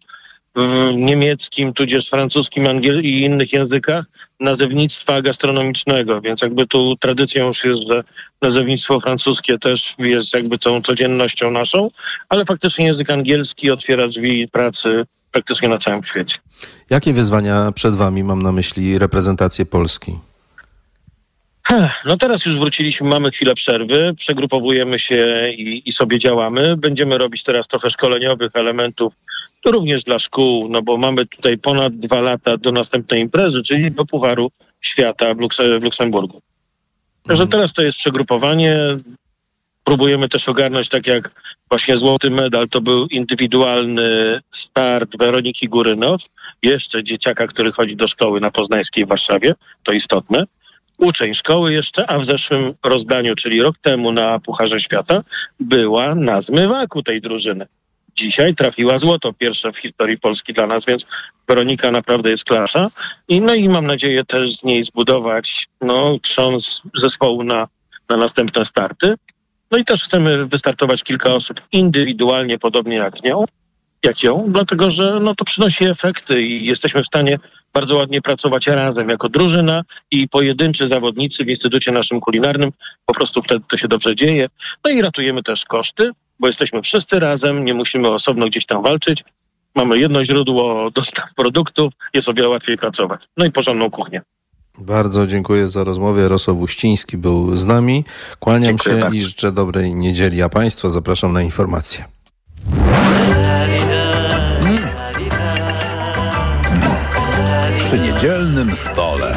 w niemieckim, tudzież francuskim angiel- i innych językach nazewnictwa gastronomicznego, więc jakby tu tradycją już jest, że nazewnictwo francuskie też jest jakby tą codziennością naszą, ale faktycznie język angielski otwiera drzwi pracy praktycznie na całym świecie. Jakie wyzwania przed wami, mam na myśli reprezentację Polski? No teraz już wróciliśmy, mamy chwilę przerwy, przegrupowujemy się i, i sobie działamy. Będziemy robić teraz trochę szkoleniowych elementów, również dla szkół, no bo mamy tutaj ponad dwa lata do następnej imprezy, czyli do Pucharu Świata w, Lukse- w Luksemburgu. Także teraz to jest przegrupowanie. Próbujemy też ogarnąć, tak jak właśnie złoty medal, to był indywidualny start Weroniki Górynow, jeszcze dzieciaka, który chodzi do szkoły na Poznańskiej Warszawie, to istotne uczeń szkoły jeszcze, a w zeszłym rozdaniu, czyli rok temu na Pucharze Świata, była na zmywaku tej drużyny. Dzisiaj trafiła złoto, pierwsze w historii Polski dla nas, więc Weronika naprawdę jest klasa. I, no i mam nadzieję też z niej zbudować no, trząs zespołu na, na następne starty. No i też chcemy wystartować kilka osób indywidualnie, podobnie jak nią. Jak ją, dlatego że no, to przynosi efekty i jesteśmy w stanie bardzo ładnie pracować razem jako drużyna i pojedynczy zawodnicy w Instytucie naszym kulinarnym. Po prostu wtedy to się dobrze dzieje. No i ratujemy też koszty, bo jesteśmy wszyscy razem, nie musimy osobno gdzieś tam walczyć. Mamy jedno źródło dostaw produktów, jest o wiele łatwiej pracować. No i porządną kuchnię. Bardzo dziękuję za rozmowę. Jarosław Uściński był z nami. Kłaniam Dziękuję się bardzo. i życzę dobrej niedzieli. A Państwa zapraszam na informacje. Przy niedzielnym stole.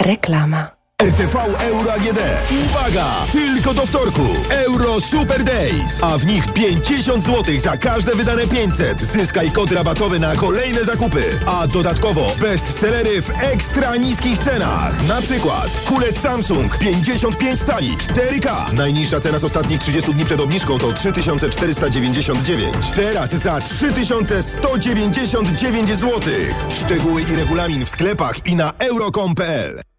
Reklama. RTV Euro AGD. Uwaga! Tylko do wtorku. Euro Super Days. A w nich 50 zł za każde wydane 500. Zyskaj kod rabatowy na kolejne zakupy. A dodatkowo bestsellery w ekstra niskich cenach. Na przykład kulec Samsung 55 cali 4K. Najniższa cena z ostatnich 30 dni przed obniżką to 3499. Teraz za 3199 zł. Szczegóły i regulamin w sklepach i na euro.com.pl.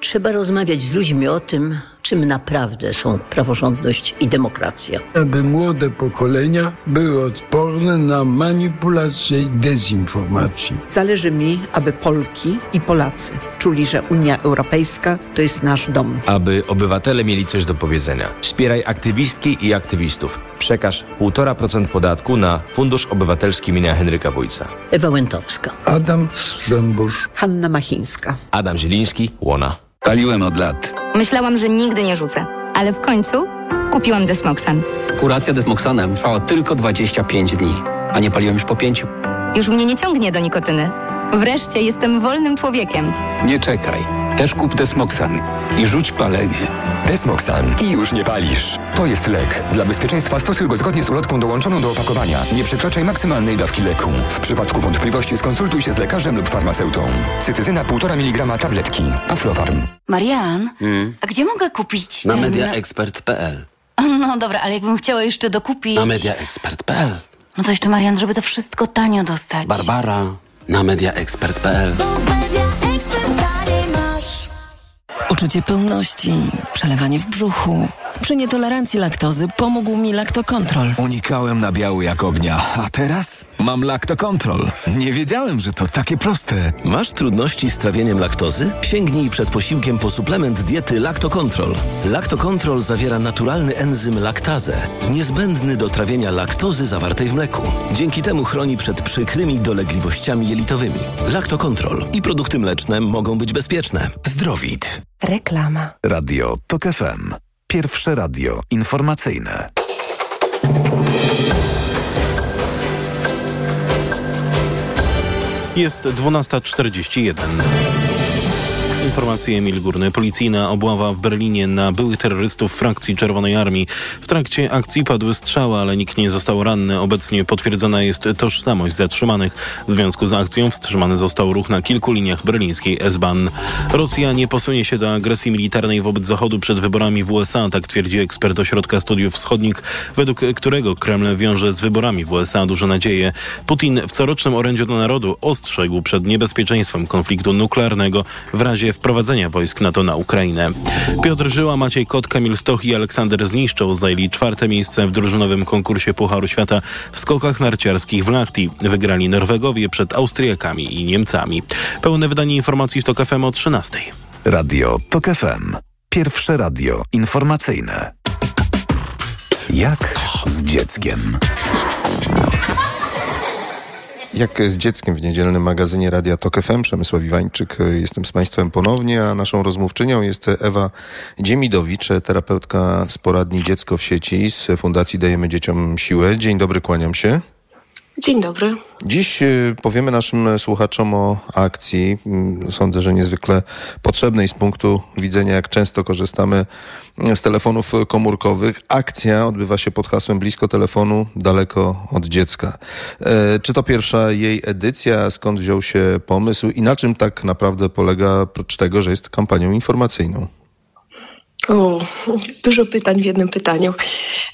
Trzeba rozmawiać z ludźmi o tym, czym naprawdę są praworządność i demokracja. aby młode pokolenia były odporne na manipulację i dezinformację. Zależy mi, aby Polki i Polacy czuli, że Unia Europejska to jest nasz dom. Aby obywatele mieli coś do powiedzenia. Wspieraj aktywistki i aktywistów. Przekaż 1,5% podatku na Fundusz Obywatelski imienia Henryka Wójca. Ewa Łętowska. Adam Strzembusz. Hanna Machińska. Adam Zieliński, Łona. Paliłem od lat. Myślałam, że nigdy nie rzucę, ale w końcu kupiłam Desmoxan. Kuracja desmoxanem trwała tylko 25 dni, a nie paliłem już po pięciu. Już mnie nie ciągnie do nikotyny. Wreszcie jestem wolnym człowiekiem. Nie czekaj. Też kup Desmoxan i rzuć palenie. Desmoxan i już nie palisz. To jest lek. Dla bezpieczeństwa stosuj go zgodnie z ulotką dołączoną do opakowania. Nie przekraczaj maksymalnej dawki leku. W przypadku wątpliwości skonsultuj się z lekarzem lub farmaceutą. Cytyzyna 1,5 mg tabletki. Aflofarm. Marian, Hmm? a gdzie mogę kupić Na ten... mediaexpert.pl. No dobra, ale jakbym chciała jeszcze dokupić... Na mediaexpert.pl. No to jeszcze Marian, żeby to wszystko tanio dostać. Barbara na mediaexpert.pl. Uczucie pełności, przelewanie w brzuchu. Przy nietolerancji laktozy pomógł mi laktokontrol. Unikałem nabiału jak ognia, a teraz mam laktokontrol. Nie wiedziałem, że to takie proste. Masz trudności z trawieniem laktozy? Sięgnij przed posiłkiem po suplement diety Lactocontrol. Lactocontrol zawiera naturalny enzym laktazę, niezbędny do trawienia laktozy zawartej w mleku. Dzięki temu chroni przed przykrymi dolegliwościami jelitowymi. Lactocontrol i produkty mleczne mogą być bezpieczne. Zdrowit. Reklama. Radio TOK FM. Pierwsze radio informacyjne. Jest 12.41. Informacje Emil Górny. Policyjna obława w Berlinie na byłych terrorystów frakcji Czerwonej Armii. W trakcie akcji padły strzały, ale nikt nie został ranny. Obecnie potwierdzona jest tożsamość zatrzymanych. W związku z akcją wstrzymany został ruch na kilku liniach berlińskiej S-Bahn. Rosja nie posunie się do agresji militarnej wobec Zachodu przed wyborami w USA, tak twierdzi ekspert Ośrodka Studiów Wschodnich, według którego Kreml wiąże z wyborami w USA duże nadzieje. Putin w corocznym orędziu do narodu ostrzegł przed niebezpieczeństwem konfliktu nuklearnego w razie wprowadzenia wojsk NATO na Ukrainę. Piotr Żyła, Maciej Kot, Kamil Stoch i Aleksander Zniszczą zajęli czwarte miejsce w drużynowym konkursie Pucharu Świata w skokach narciarskich w Lahti. Wygrali Norwegowie przed Austriakami i Niemcami. Pełne wydanie informacji w TOK FM o 13. Radio TOK FM. Pierwsze radio informacyjne. Jak z dzieckiem? Jak z dzieckiem w niedzielnym magazynie Radia Tok FM, Przemysław Iwańczyk, jestem z Państwem ponownie, a naszą rozmówczynią jest Ewa Dziemidowicz, terapeutka z poradni Dziecko w sieci z Fundacji Dajemy Dzieciom Siłę. Dzień dobry, kłaniam się. Dzień dobry. Dziś y, powiemy naszym słuchaczom o akcji. Mm, Sądzę, że niezwykle potrzebnej z punktu widzenia, jak często korzystamy z telefonów komórkowych. Akcja odbywa się pod hasłem Blisko telefonu, daleko od dziecka. E, Czy to pierwsza jej edycja? Skąd wziął się pomysł i na czym tak naprawdę polega, oprócz tego, że jest kampanią informacyjną? O, dużo pytań w jednym pytaniu.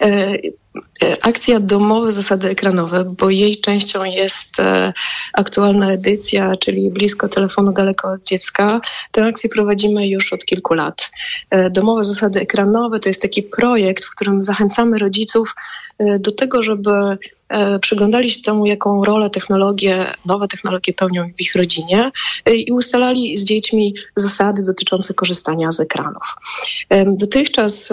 E, e, akcja Domowe Zasady Ekranowe, bo jej częścią jest e, aktualna edycja, czyli blisko telefonu, daleko od dziecka. Tę akcję prowadzimy już od kilku lat. E, Domowe Zasady Ekranowe to jest taki projekt, w którym zachęcamy rodziców e, do tego, żeby przyglądali się temu, jaką rolę technologie, nowe technologie pełnią w ich rodzinie e, i ustalali z dziećmi zasady dotyczące korzystania z ekranów. Em, Dotychczas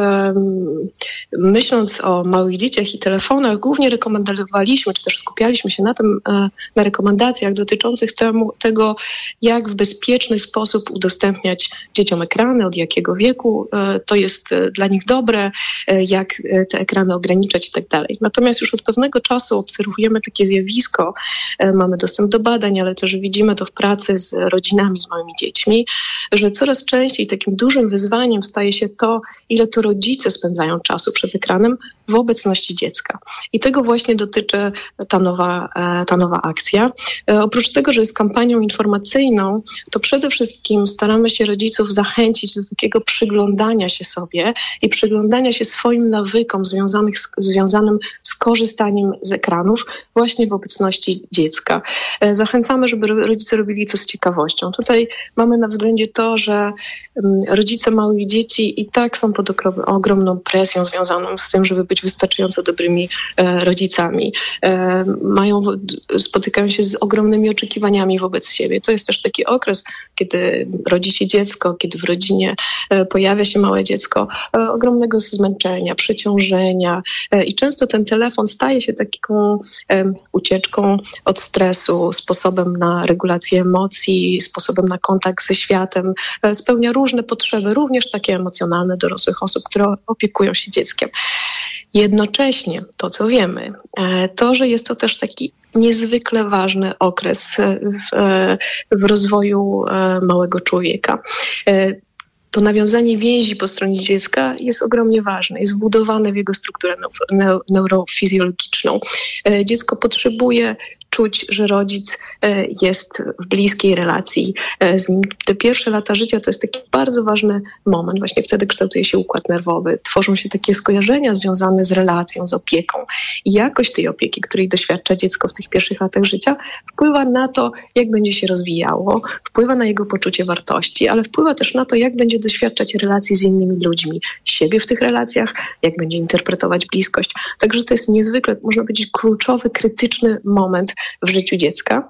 myśląc o małych dzieciach i telefonach, głównie rekomendowaliśmy, czy też skupialiśmy się na tym, e, na rekomendacjach dotyczących temu, tego, jak w bezpieczny sposób udostępniać dzieciom ekrany, od jakiego wieku e, to jest e, dla nich dobre, e, jak e, te ekrany ograniczać i tak dalej. Natomiast już od pewnego czasu obserwujemy takie zjawisko, e, mamy dostęp do badań, ale też widzimy to w pracy z rodzinami, z małymi dziećmi, że coraz częściej takim dużym wyzwaniem staje się to, ile to rodzice spędzają czasu przed ekranem w obecności dziecka. I tego właśnie dotyczy ta nowa, e, ta nowa akcja. E, Oprócz tego, że jest kampanią informacyjną, to przede wszystkim staramy się rodziców zachęcić do takiego przyglądania się sobie i przyglądania się swoim nawykom związanych z, związanym z korzystaniem z ekranów właśnie w obecności dziecka. E, Zachęcamy, żeby ro- rodzice robili to z ciekawością. Tutaj mamy na względzie to, że mm, rodzice małych dzieci i tak są pod ogromną presją związaną z tym, żeby być wystarczająco dobrymi e, rodzicami. E, mają, spotykają się z ogromnymi oczekiwaniami wobec siebie. To jest też taki okres, kiedy rodzi się dziecko, kiedy w rodzinie e, pojawia się małe dziecko, ogromnego zmęczenia, przeciążenia i często ten telefon staje się taką ucieczką od stresu, sposobem na regulację emocji, sposobem na kontakt ze światem. Spełnia różne potrzeby, również takie emocjonalne dorosłych osób, które opiekują się dzieckiem. Jednocześnie to, co wiemy, e, to, że jest to też taki niezwykle ważny okres w, w rozwoju e, małego człowieka. E, to nawiązanie więzi po stronie dziecka jest ogromnie ważne, jest wbudowane w jego strukturę neu- neu- neurofizjologiczną. Dziecko potrzebuje czuć, że rodzic e, jest w bliskiej relacji e, z nim. Te pierwsze lata życia to jest taki bardzo ważny moment. Właśnie wtedy kształtuje się układ nerwowy, tworzą się takie skojarzenia związane z relacją, z opieką. I jakość tej opieki, której doświadcza dziecko w tych pierwszych latach życia, wpływa na to, jak będzie się rozwijało, wpływa na jego poczucie wartości, ale wpływa też na to, jak będzie doświadczać relacji z innymi ludźmi, siebie w tych relacjach, jak będzie interpretować bliskość. Także to jest niezwykle, można powiedzieć, kluczowy, krytyczny moment w życiu dziecka.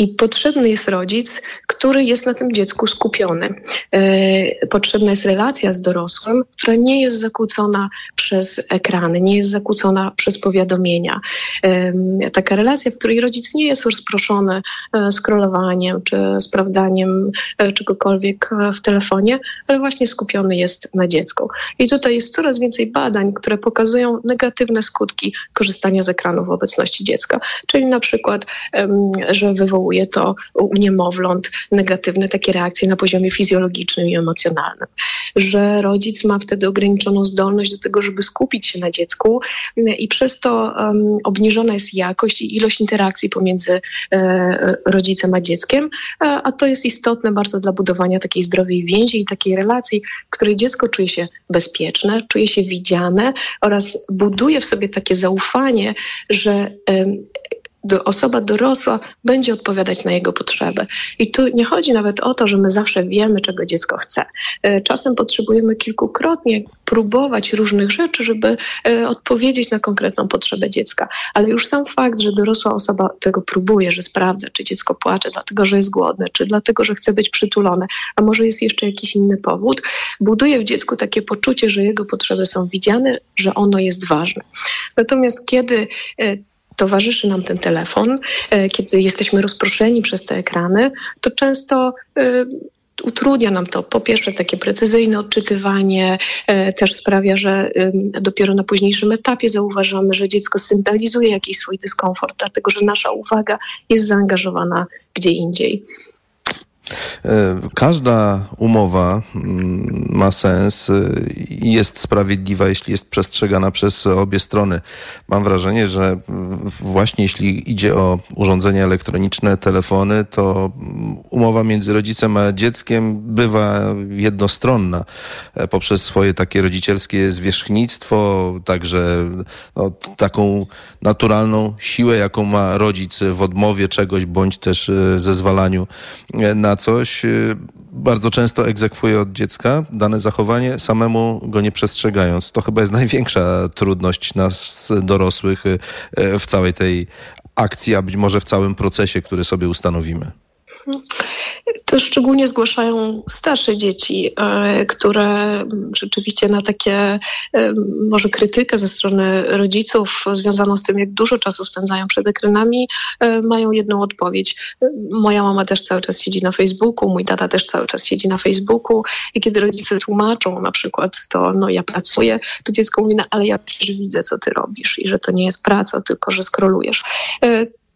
I potrzebny jest rodzic, który jest na tym dziecku skupiony. E, potrzebna jest relacja z dorosłym, która nie jest zakłócona przez ekrany, nie jest zakłócona przez powiadomienia. Em, taka relacja, w której rodzic nie jest rozproszony e, scrollowaniem czy sprawdzaniem e, czegokolwiek e, w telefonie, ale właśnie skupiony jest na dziecku. I tutaj jest coraz więcej badań, które pokazują negatywne skutki korzystania z ekranu w obecności dziecka. Czyli na przykład, że wywołuje to u niemowląt negatywne takie reakcje na poziomie fizjologicznym i emocjonalnym. Że rodzic ma wtedy ograniczoną zdolność do tego, żeby skupić się na dziecku m, i przez to em, obniżona jest jakość i ilość interakcji pomiędzy e, rodzicem a dzieckiem, e, a to jest istotne bardzo dla budowania takiej zdrowej więzi i takiej relacji, w której dziecko czuje się bezpieczne, czuje się widziane oraz buduje w sobie takie zaufanie, że em, do, osoba dorosła będzie odpowiadać na jego potrzeby. I tu nie chodzi nawet o to, że my zawsze wiemy, czego dziecko chce. E, Czasem potrzebujemy kilkukrotnie próbować różnych rzeczy, żeby e, odpowiedzieć na konkretną potrzebę dziecka. Ale już sam fakt, że dorosła osoba tego próbuje, że sprawdza, czy dziecko płacze dlatego, że jest głodne, czy dlatego, że chce być przytulone, a może jest jeszcze jakiś inny powód, buduje w dziecku takie poczucie, że jego potrzeby są widziane, że ono jest ważne. Natomiast kiedy e, towarzyszy nam ten telefon, e, kiedy jesteśmy rozproszeni przez te ekrany, to często e, utrudnia nam to po pierwsze takie precyzyjne odczytywanie, e, też sprawia, że dopiero na późniejszym etapie zauważamy, że dziecko sygnalizuje jakiś swój dyskomfort, dlatego że nasza uwaga jest zaangażowana gdzie indziej. E, każda umowa mm, ma sens e, i jest sprawiedliwa, jeśli jest przestrzegana przez obie strony. Mam wrażenie, że mm, właśnie jeśli idzie o urządzenia elektroniczne, telefony, to mm, umowa między rodzicem a dzieckiem bywa jednostronna e, poprzez swoje takie rodzicielskie zwierzchnictwo, także no, taką naturalną siłę, jaką ma rodzic w odmowie czegoś, bądź też zezwalaniu na coś, y, bardzo często egzekwuje od dziecka dane zachowanie, samemu go nie przestrzegając. To chyba jest największa trudność nas, dorosłych, y, y, w całej tej akcji, a być może w całym procesie, który sobie ustanowimy. To szczególnie zgłaszają starsze dzieci, e, które rzeczywiście na takie e, może krytykę ze strony rodziców związaną z tym, jak dużo czasu spędzają przed ekranami, e, mają jedną odpowiedź. Moja mama też cały czas siedzi na Facebooku, mój tata też cały czas siedzi na Facebooku i kiedy rodzice tłumaczą na przykład to, no ja pracuję, to dziecko mówi, no ale ja też widzę, co ty robisz i że to nie jest praca, tylko że skrolujesz.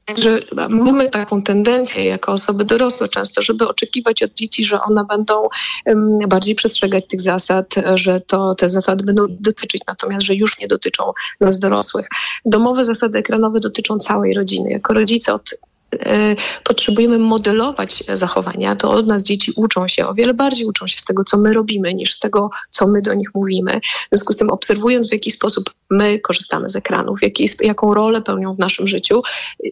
Także mamy taką tendencję jako osoby dorosłe często, żeby oczekiwać od dzieci, że one będą bardziej przestrzegać tych zasad, że to te zasady będą dotyczyć, natomiast że już nie dotyczą nas dorosłych. Domowe zasady ekranowe dotyczą całej rodziny. Jako rodzice od potrzebujemy modelować zachowania, to od nas dzieci uczą się, o wiele bardziej uczą się z tego, co my robimy, niż z tego, co my do nich mówimy. W związku z tym, obserwując, w jaki sposób my korzystamy z ekranów, jaki, jaką rolę pełnią w naszym życiu,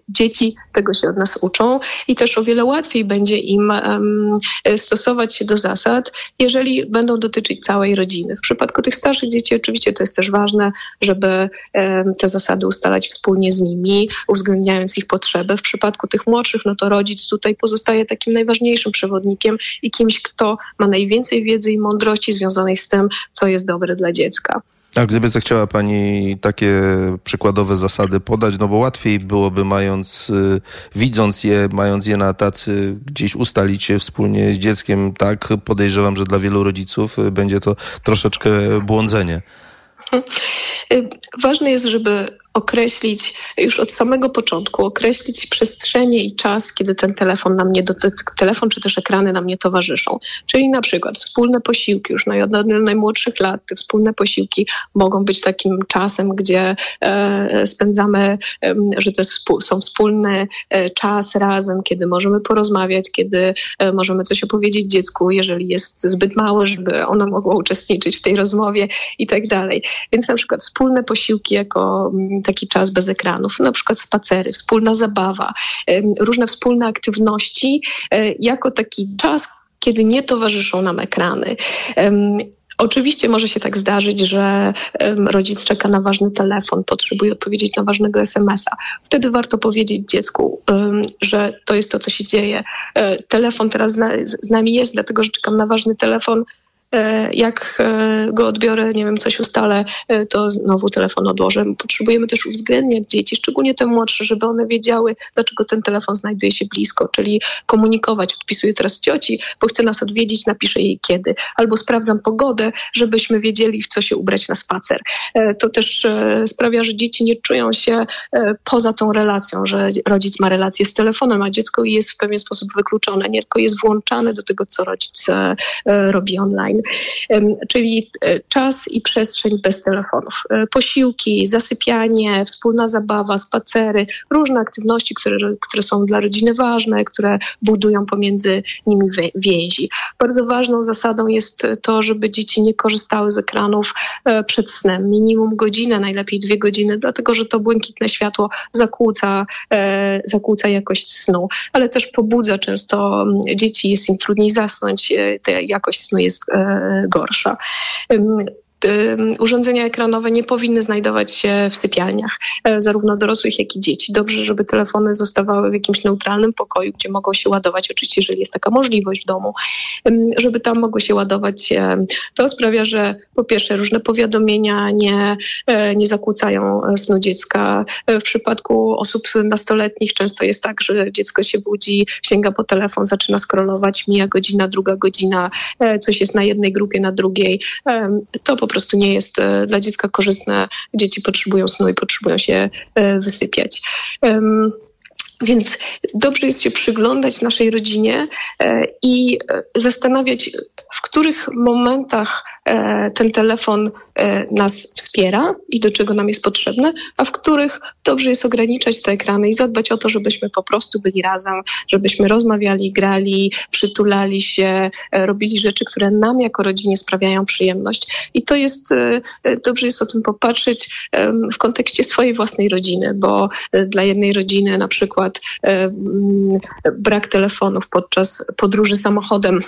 dzieci tego się od nas uczą i też o wiele łatwiej będzie im um, stosować się do zasad, jeżeli będą dotyczyć całej rodziny. W przypadku tych starszych dzieci, oczywiście to jest też ważne, żeby um, te zasady ustalać wspólnie z nimi, uwzględniając ich potrzeby. W przypadku tych młodszych, no to rodzic tutaj pozostaje takim najważniejszym przewodnikiem i kimś, kto ma najwięcej wiedzy i mądrości związanej z tym, co jest dobre dla dziecka. A gdyby zechciała Pani takie przykładowe zasady podać, no bo łatwiej byłoby mając, y, widząc je, mając je na tacy, gdzieś ustalić je wspólnie z dzieckiem, tak podejrzewam, że dla wielu rodziców y, będzie to troszeczkę błądzenie. [LAUGHS] Y, ważne jest, żeby określić już od samego początku, określić przestrzenie i czas, kiedy ten telefon nam nie telefon czy też ekrany nam nie towarzyszą. Czyli na przykład wspólne posiłki już od najmłodszych lat, te wspólne posiłki mogą być takim czasem, gdzie e, spędzamy, e, że to są wspólny e, czas razem, kiedy możemy porozmawiać, kiedy e, możemy coś opowiedzieć dziecku, jeżeli jest zbyt małe, żeby ono mogło uczestniczyć w tej rozmowie i tak dalej. Więc na przykład wspólne posiłki jako taki czas bez ekranów, na przykład spacery, wspólna zabawa, różne wspólne aktywności, e, jako taki czas, kiedy nie towarzyszą nam ekrany. Oczywiście może się tak zdarzyć, że rodzic czeka na ważny telefon, potrzebuje odpowiedzieć na ważnego SMS-a. Wtedy warto powiedzieć dziecku, że to jest to, co się dzieje. E, telefon teraz z nami jest, dlatego że czekam na ważny telefon. E, jak e, go odbiorę, nie wiem, coś ustalę, e, to znowu telefon odłożę. Potrzebujemy też uwzględniać dzieci, szczególnie te młodsze, żeby one wiedziały, dlaczego ten telefon znajduje się blisko, czyli komunikować. Odpisuję teraz cioci, bo chce nas odwiedzić, napiszę jej kiedy. Albo sprawdzam pogodę, żebyśmy wiedzieli, w co się ubrać na spacer. To też sprawia, że dzieci nie czują się poza tą relacją, że rodzic ma relację z telefonem, a dziecko jest w pewien sposób wykluczone, nie tylko jest włączane do tego, co rodzic robi online czyli e, czas i przestrzeń bez telefonów. E, posiłki, zasypianie, wspólna zabawa, spacery, różne aktywności, które, które są dla rodziny ważne, które budują pomiędzy nimi więzi. Bardzo ważną zasadą jest to, żeby dzieci nie korzystały z ekranów e, przed snem. Minimum godzinę, najlepiej dwie godziny, dlatego że to błękitne światło zakłóca, zakłóca jakość snu, ale też pobudza często dzieci, jest im trudniej zasnąć, jakość snu jest gorsza. Urządzenia ekranowe nie powinny znajdować się w sypialniach, e, zarówno dorosłych, jak i dzieci. Dobrze, żeby telefony zostawały w jakimś neutralnym pokoju, gdzie mogą się ładować, oczywiście, jeżeli jest taka możliwość w domu, żeby tam mogły się ładować. To sprawia, że po pierwsze różne powiadomienia nie, e, nie zakłócają e, snu dziecka. W przypadku osób nastoletnich często jest tak, że dziecko się budzi, sięga po telefon, zaczyna scrollować, mija godzina, druga godzina, coś jest na jednej grupie, na drugiej. To po prostu nie jest e, dla dziecka korzystne. Dzieci potrzebują snu i potrzebują się e, wysypiać. Więc dobrze jest się przyglądać naszej rodzinie e, i zastanawiać, w których momentach ten telefon nas wspiera i do czego nam jest potrzebne, a w których dobrze jest ograniczać te ekrany i zadbać o to, żebyśmy po prostu byli razem, żebyśmy rozmawiali, grali, przytulali się, e, robili rzeczy, które nam jako rodzinie sprawiają przyjemność. I to jest, e, dobrze jest o tym popatrzeć w kontekście swojej własnej rodziny, bo dla jednej rodziny na przykład brak telefonów podczas podróży samochodem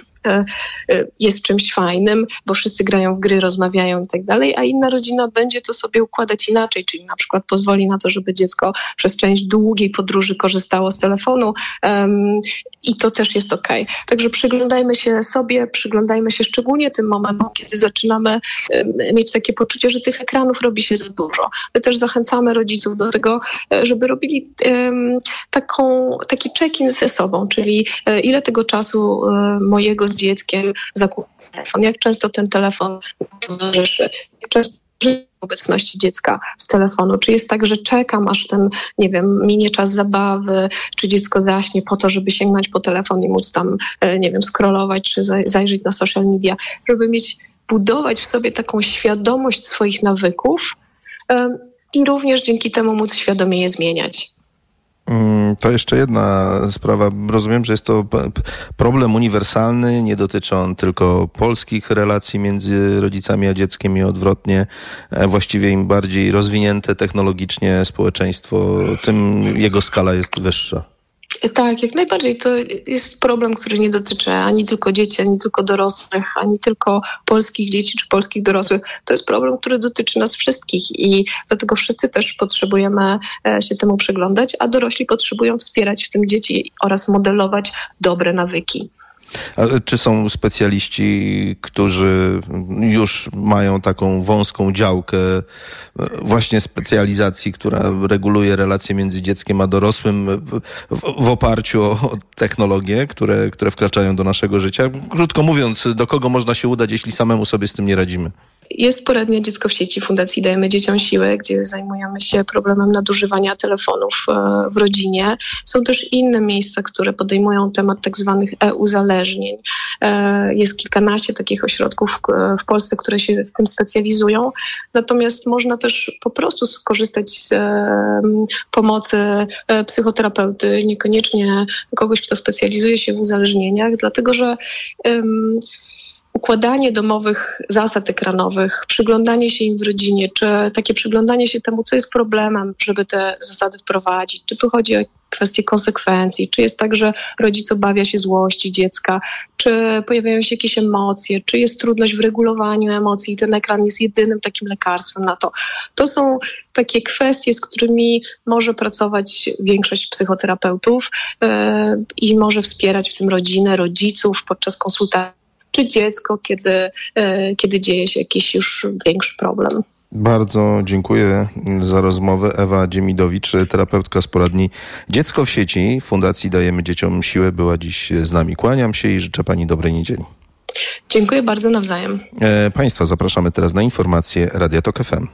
jest czymś fajnym, bo wszyscy grają w gry, rozmawiają i tak dalej dalej, a inna rodzina będzie to sobie układać inaczej, czyli na przykład pozwoli na to, żeby dziecko przez część długiej podróży korzystało z telefonu um, i to też jest ok. Także przyglądajmy się sobie, przyglądajmy się szczególnie tym momentom, kiedy zaczynamy um, mieć takie poczucie, że tych ekranów robi się za dużo. My też zachęcamy rodziców do tego, e, żeby robili um, taką, taki check-in ze sobą, czyli e, ile tego czasu e, mojego z dzieckiem zakup telefon, jak często ten telefon towarzyszy, często obecności dziecka z telefonu? Czy jest tak, że czekam, aż ten, nie wiem, minie czas zabawy, czy dziecko zaśnie po to, żeby sięgnąć po telefon i móc tam, e, nie wiem, scrollować, czy zajrzeć na social media, żeby mieć, budować w sobie taką świadomość swoich nawyków i również dzięki temu móc świadomie je zmieniać. Mm, to jeszcze jedna sprawa. Rozumiem, że jest to problem uniwersalny, nie dotyczy on tylko polskich relacji między rodzicami a dzieckiem i odwrotnie. E, właściwie im bardziej rozwinięte technologicznie społeczeństwo, tym jego skala jest wyższa. Tak, jak najbardziej. To jest problem, który nie dotyczy ani tylko dzieci, ani tylko dorosłych, ani tylko polskich dzieci czy polskich dorosłych. To jest problem, który dotyczy nas wszystkich i dlatego wszyscy też potrzebujemy e, się temu przyglądać, a dorośli potrzebują wspierać w tym dzieci oraz modelować dobre nawyki. A czy są specjaliści, którzy już mają taką wąską działkę e, właśnie specjalizacji, która reguluje relacje między dzieckiem a dorosłym w, w oparciu o technologie, które, które wkraczają do naszego życia? Krótko mówiąc, do kogo można się udać, jeśli samemu sobie z tym nie radzimy? Jest poradnia Dziecko w sieci Fundacji Dajemy Dzieciom Siłę, gdzie zajmujemy się problemem nadużywania telefonów e, w rodzinie. Są też inne miejsca, które podejmują temat tak zwanych e-uzależnień. E, jest kilkanaście takich ośrodków w Polsce, które się w tym specjalizują. Natomiast można też po prostu skorzystać z pomocy e, psychoterapeuty, niekoniecznie kogoś, kto specjalizuje się w uzależnieniach, dlatego że układanie domowych zasad ekranowych, przyglądanie się im w rodzinie, czy takie przyglądanie się temu, co jest problemem, żeby te zasady wprowadzić, czy tu chodzi o kwestie konsekwencji, czy jest tak, że rodzic obawia się złości dziecka, czy pojawiają się jakieś emocje, czy jest trudność w regulowaniu emocji? I ten ekran jest jedynym takim lekarstwem na to. To są takie kwestie, z którymi może pracować większość psychoterapeutów yy, i może wspierać w tym rodzinę, rodziców podczas konsultacji czy dziecko, kiedy, e, kiedy dzieje się jakiś już większy problem. Bardzo dziękuję za rozmowę. Ewa Dziemidowicz, terapeutka z poradni Dziecko w sieci Fundacji Dajemy Dzieciom Siłę była dziś z nami. Kłaniam się i życzę Pani dobrej niedzieli. Dziękuję bardzo nawzajem. E, państwa zapraszamy teraz na informacje Radia Tok FM.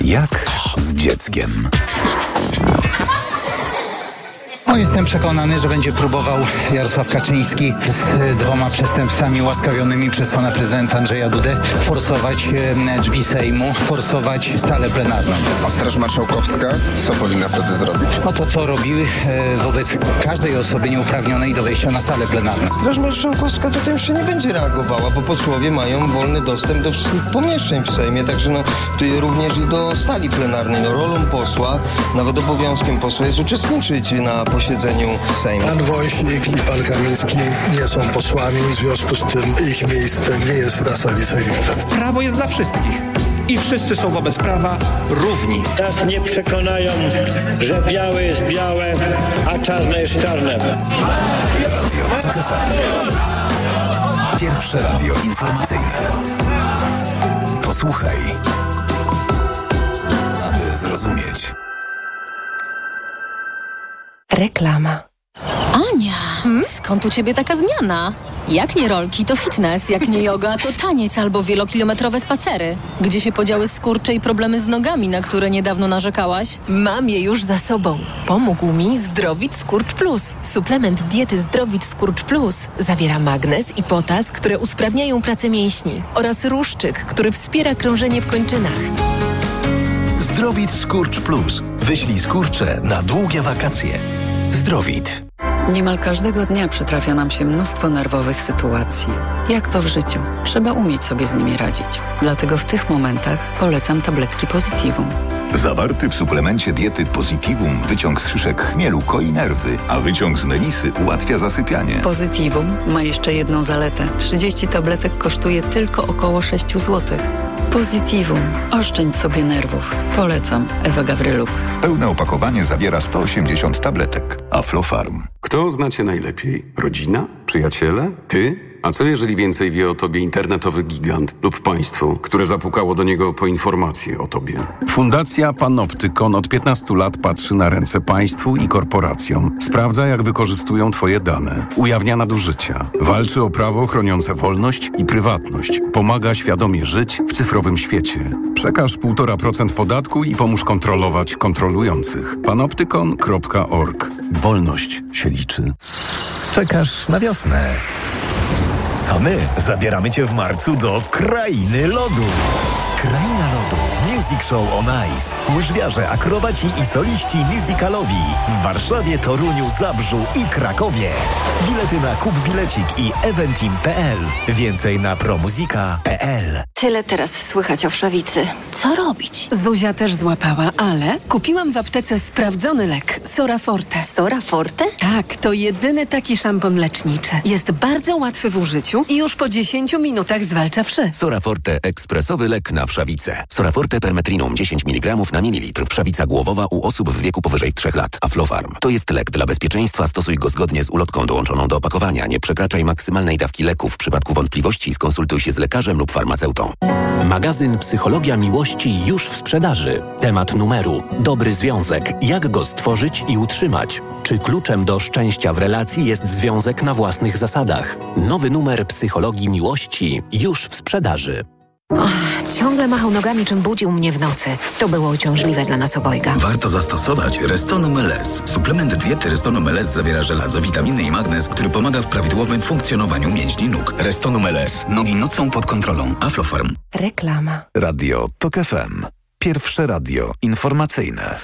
Jak z dzieckiem? No, jestem przekonany, że będzie próbował Jarosław Kaczyński z dwoma przestępcami łaskawionymi przez pana prezydenta Andrzeja Dudę forsować drzwi Sejmu, forsować salę plenarną. A Straż Marszałkowska co powinna wtedy zrobić? No to co robiły e, wobec każdej osoby nieuprawnionej do wejścia na salę plenarną. Straż Marszałkowska tutaj już nie będzie reagowała, bo posłowie mają wolny dostęp do wszystkich pomieszczeń w Sejmie, także no tu również i do sali plenarnej. No rolą posła, nawet obowiązkiem posła jest uczestniczyć na posiedzeniu Sejmu. Pan Wąsik i pan Kamiński nie są posłami, w związku z tym ich miejsce nie jest na sali sejmowej. Prawo jest dla wszystkich i wszyscy są wobec prawa równi. Nas nie przekonają, że białe jest białe, a czarne jest czarne. Radio. Pierwsze radio informacyjne. Posłuchaj, aby zrozumieć. Reklama. Ania, skąd u ciebie taka zmiana? Jak nie rolki, to fitness, jak nie yoga, to taniec albo wielokilometrowe spacery. Gdzie się podziały skurcze i problemy z nogami, na które niedawno narzekałaś? Mam je już za sobą. Pomógł mi Zdrowit Skurcz Plus. Suplement diety Zdrowit Skurcz Plus zawiera magnez i potas, które usprawniają pracę mięśni oraz ruszczyk, który wspiera krążenie w kończynach. Zdrowit Skurcz Plus. Wyślij skurcze na długie wakacje. Zdrowit. Niemal każdego dnia przytrafia nam się mnóstwo nerwowych sytuacji. Jak to w życiu? Trzeba umieć sobie z nimi radzić. Dlatego w tych momentach polecam tabletki Positivum. Zawarty w suplemencie diety Positivum wyciąg z szyszek chmielu koi nerwy, a wyciąg z melisy ułatwia zasypianie. Positivum ma jeszcze jedną zaletę. 30 tabletek kosztuje tylko około 6 zł. Positivum. Oszczędź sobie nerwów. Polecam. Ewa Gawryluk. Pełne opakowanie zawiera 180 tabletek. Aflofarm. Kto znacie najlepiej? Rodzina? Przyjaciele? Ty? A co jeżeli więcej wie o tobie internetowy gigant lub państwo, które zapukało do niego po informacje o tobie? Fundacja Panoptykon od 15 lat patrzy na ręce państwu i korporacjom. Sprawdza, jak wykorzystują twoje dane. Ujawnia nadużycia. Walczy o prawo chroniące wolność i prywatność. Pomaga świadomie żyć w cyfrowym świecie. Przekaż 1,5% podatku i pomóż kontrolować kontrolujących. panoptykon.org. Wolność się liczy. Czekasz na wiosnę. A my zabieramy Cię w marcu do Krainy Lodu. Kraina Lodu. Music Show on Ice. Łyżwiarze, akrobaci i soliści musicalowi. W Warszawie, Toruniu, Zabrzu i Krakowie. Bilety na Kup Bilecik i eventim.pl. Więcej na promuzika.pl. Tyle teraz słychać o wszawicy. Co robić? Zuzia też złapała, ale kupiłam w aptece sprawdzony lek Sora Forte. Sora Forte? Tak, to jedyny taki szampon leczniczy. Jest bardzo łatwy w użyciu i już po 10 minutach zwalcza wszy. Soraforte ekspresowy lek na wszawicę. Soraforte permetrinum 10 mg na mililitr. Wszawica głowowa u osób w wieku powyżej 3 lat. Aflofarm. To jest lek dla bezpieczeństwa. Stosuj go zgodnie z ulotką dołączoną do opakowania. Nie przekraczaj maksymalnej dawki leku. W przypadku wątpliwości skonsultuj się z lekarzem lub farmaceutą. Magazyn Psychologia Miłości już w sprzedaży. Temat numeru. Dobry związek. Jak go stworzyć i utrzymać? Czy kluczem do szczęścia w relacji jest związek na własnych zasadach? Nowy numer Psychologii Miłości już w sprzedaży. Ciągle machał nogami, czym budził mnie w nocy. To było uciążliwe dla nas obojga. Warto zastosować Restonum LS. Suplement diety Restonum LS zawiera żelazo, witaminy i magnez, który pomaga w prawidłowym funkcjonowaniu mięśni nóg. Restonum LS. Nogi nocą pod kontrolą. Aflofarm. Reklama. Radio TOK FM. Pierwsze radio informacyjne.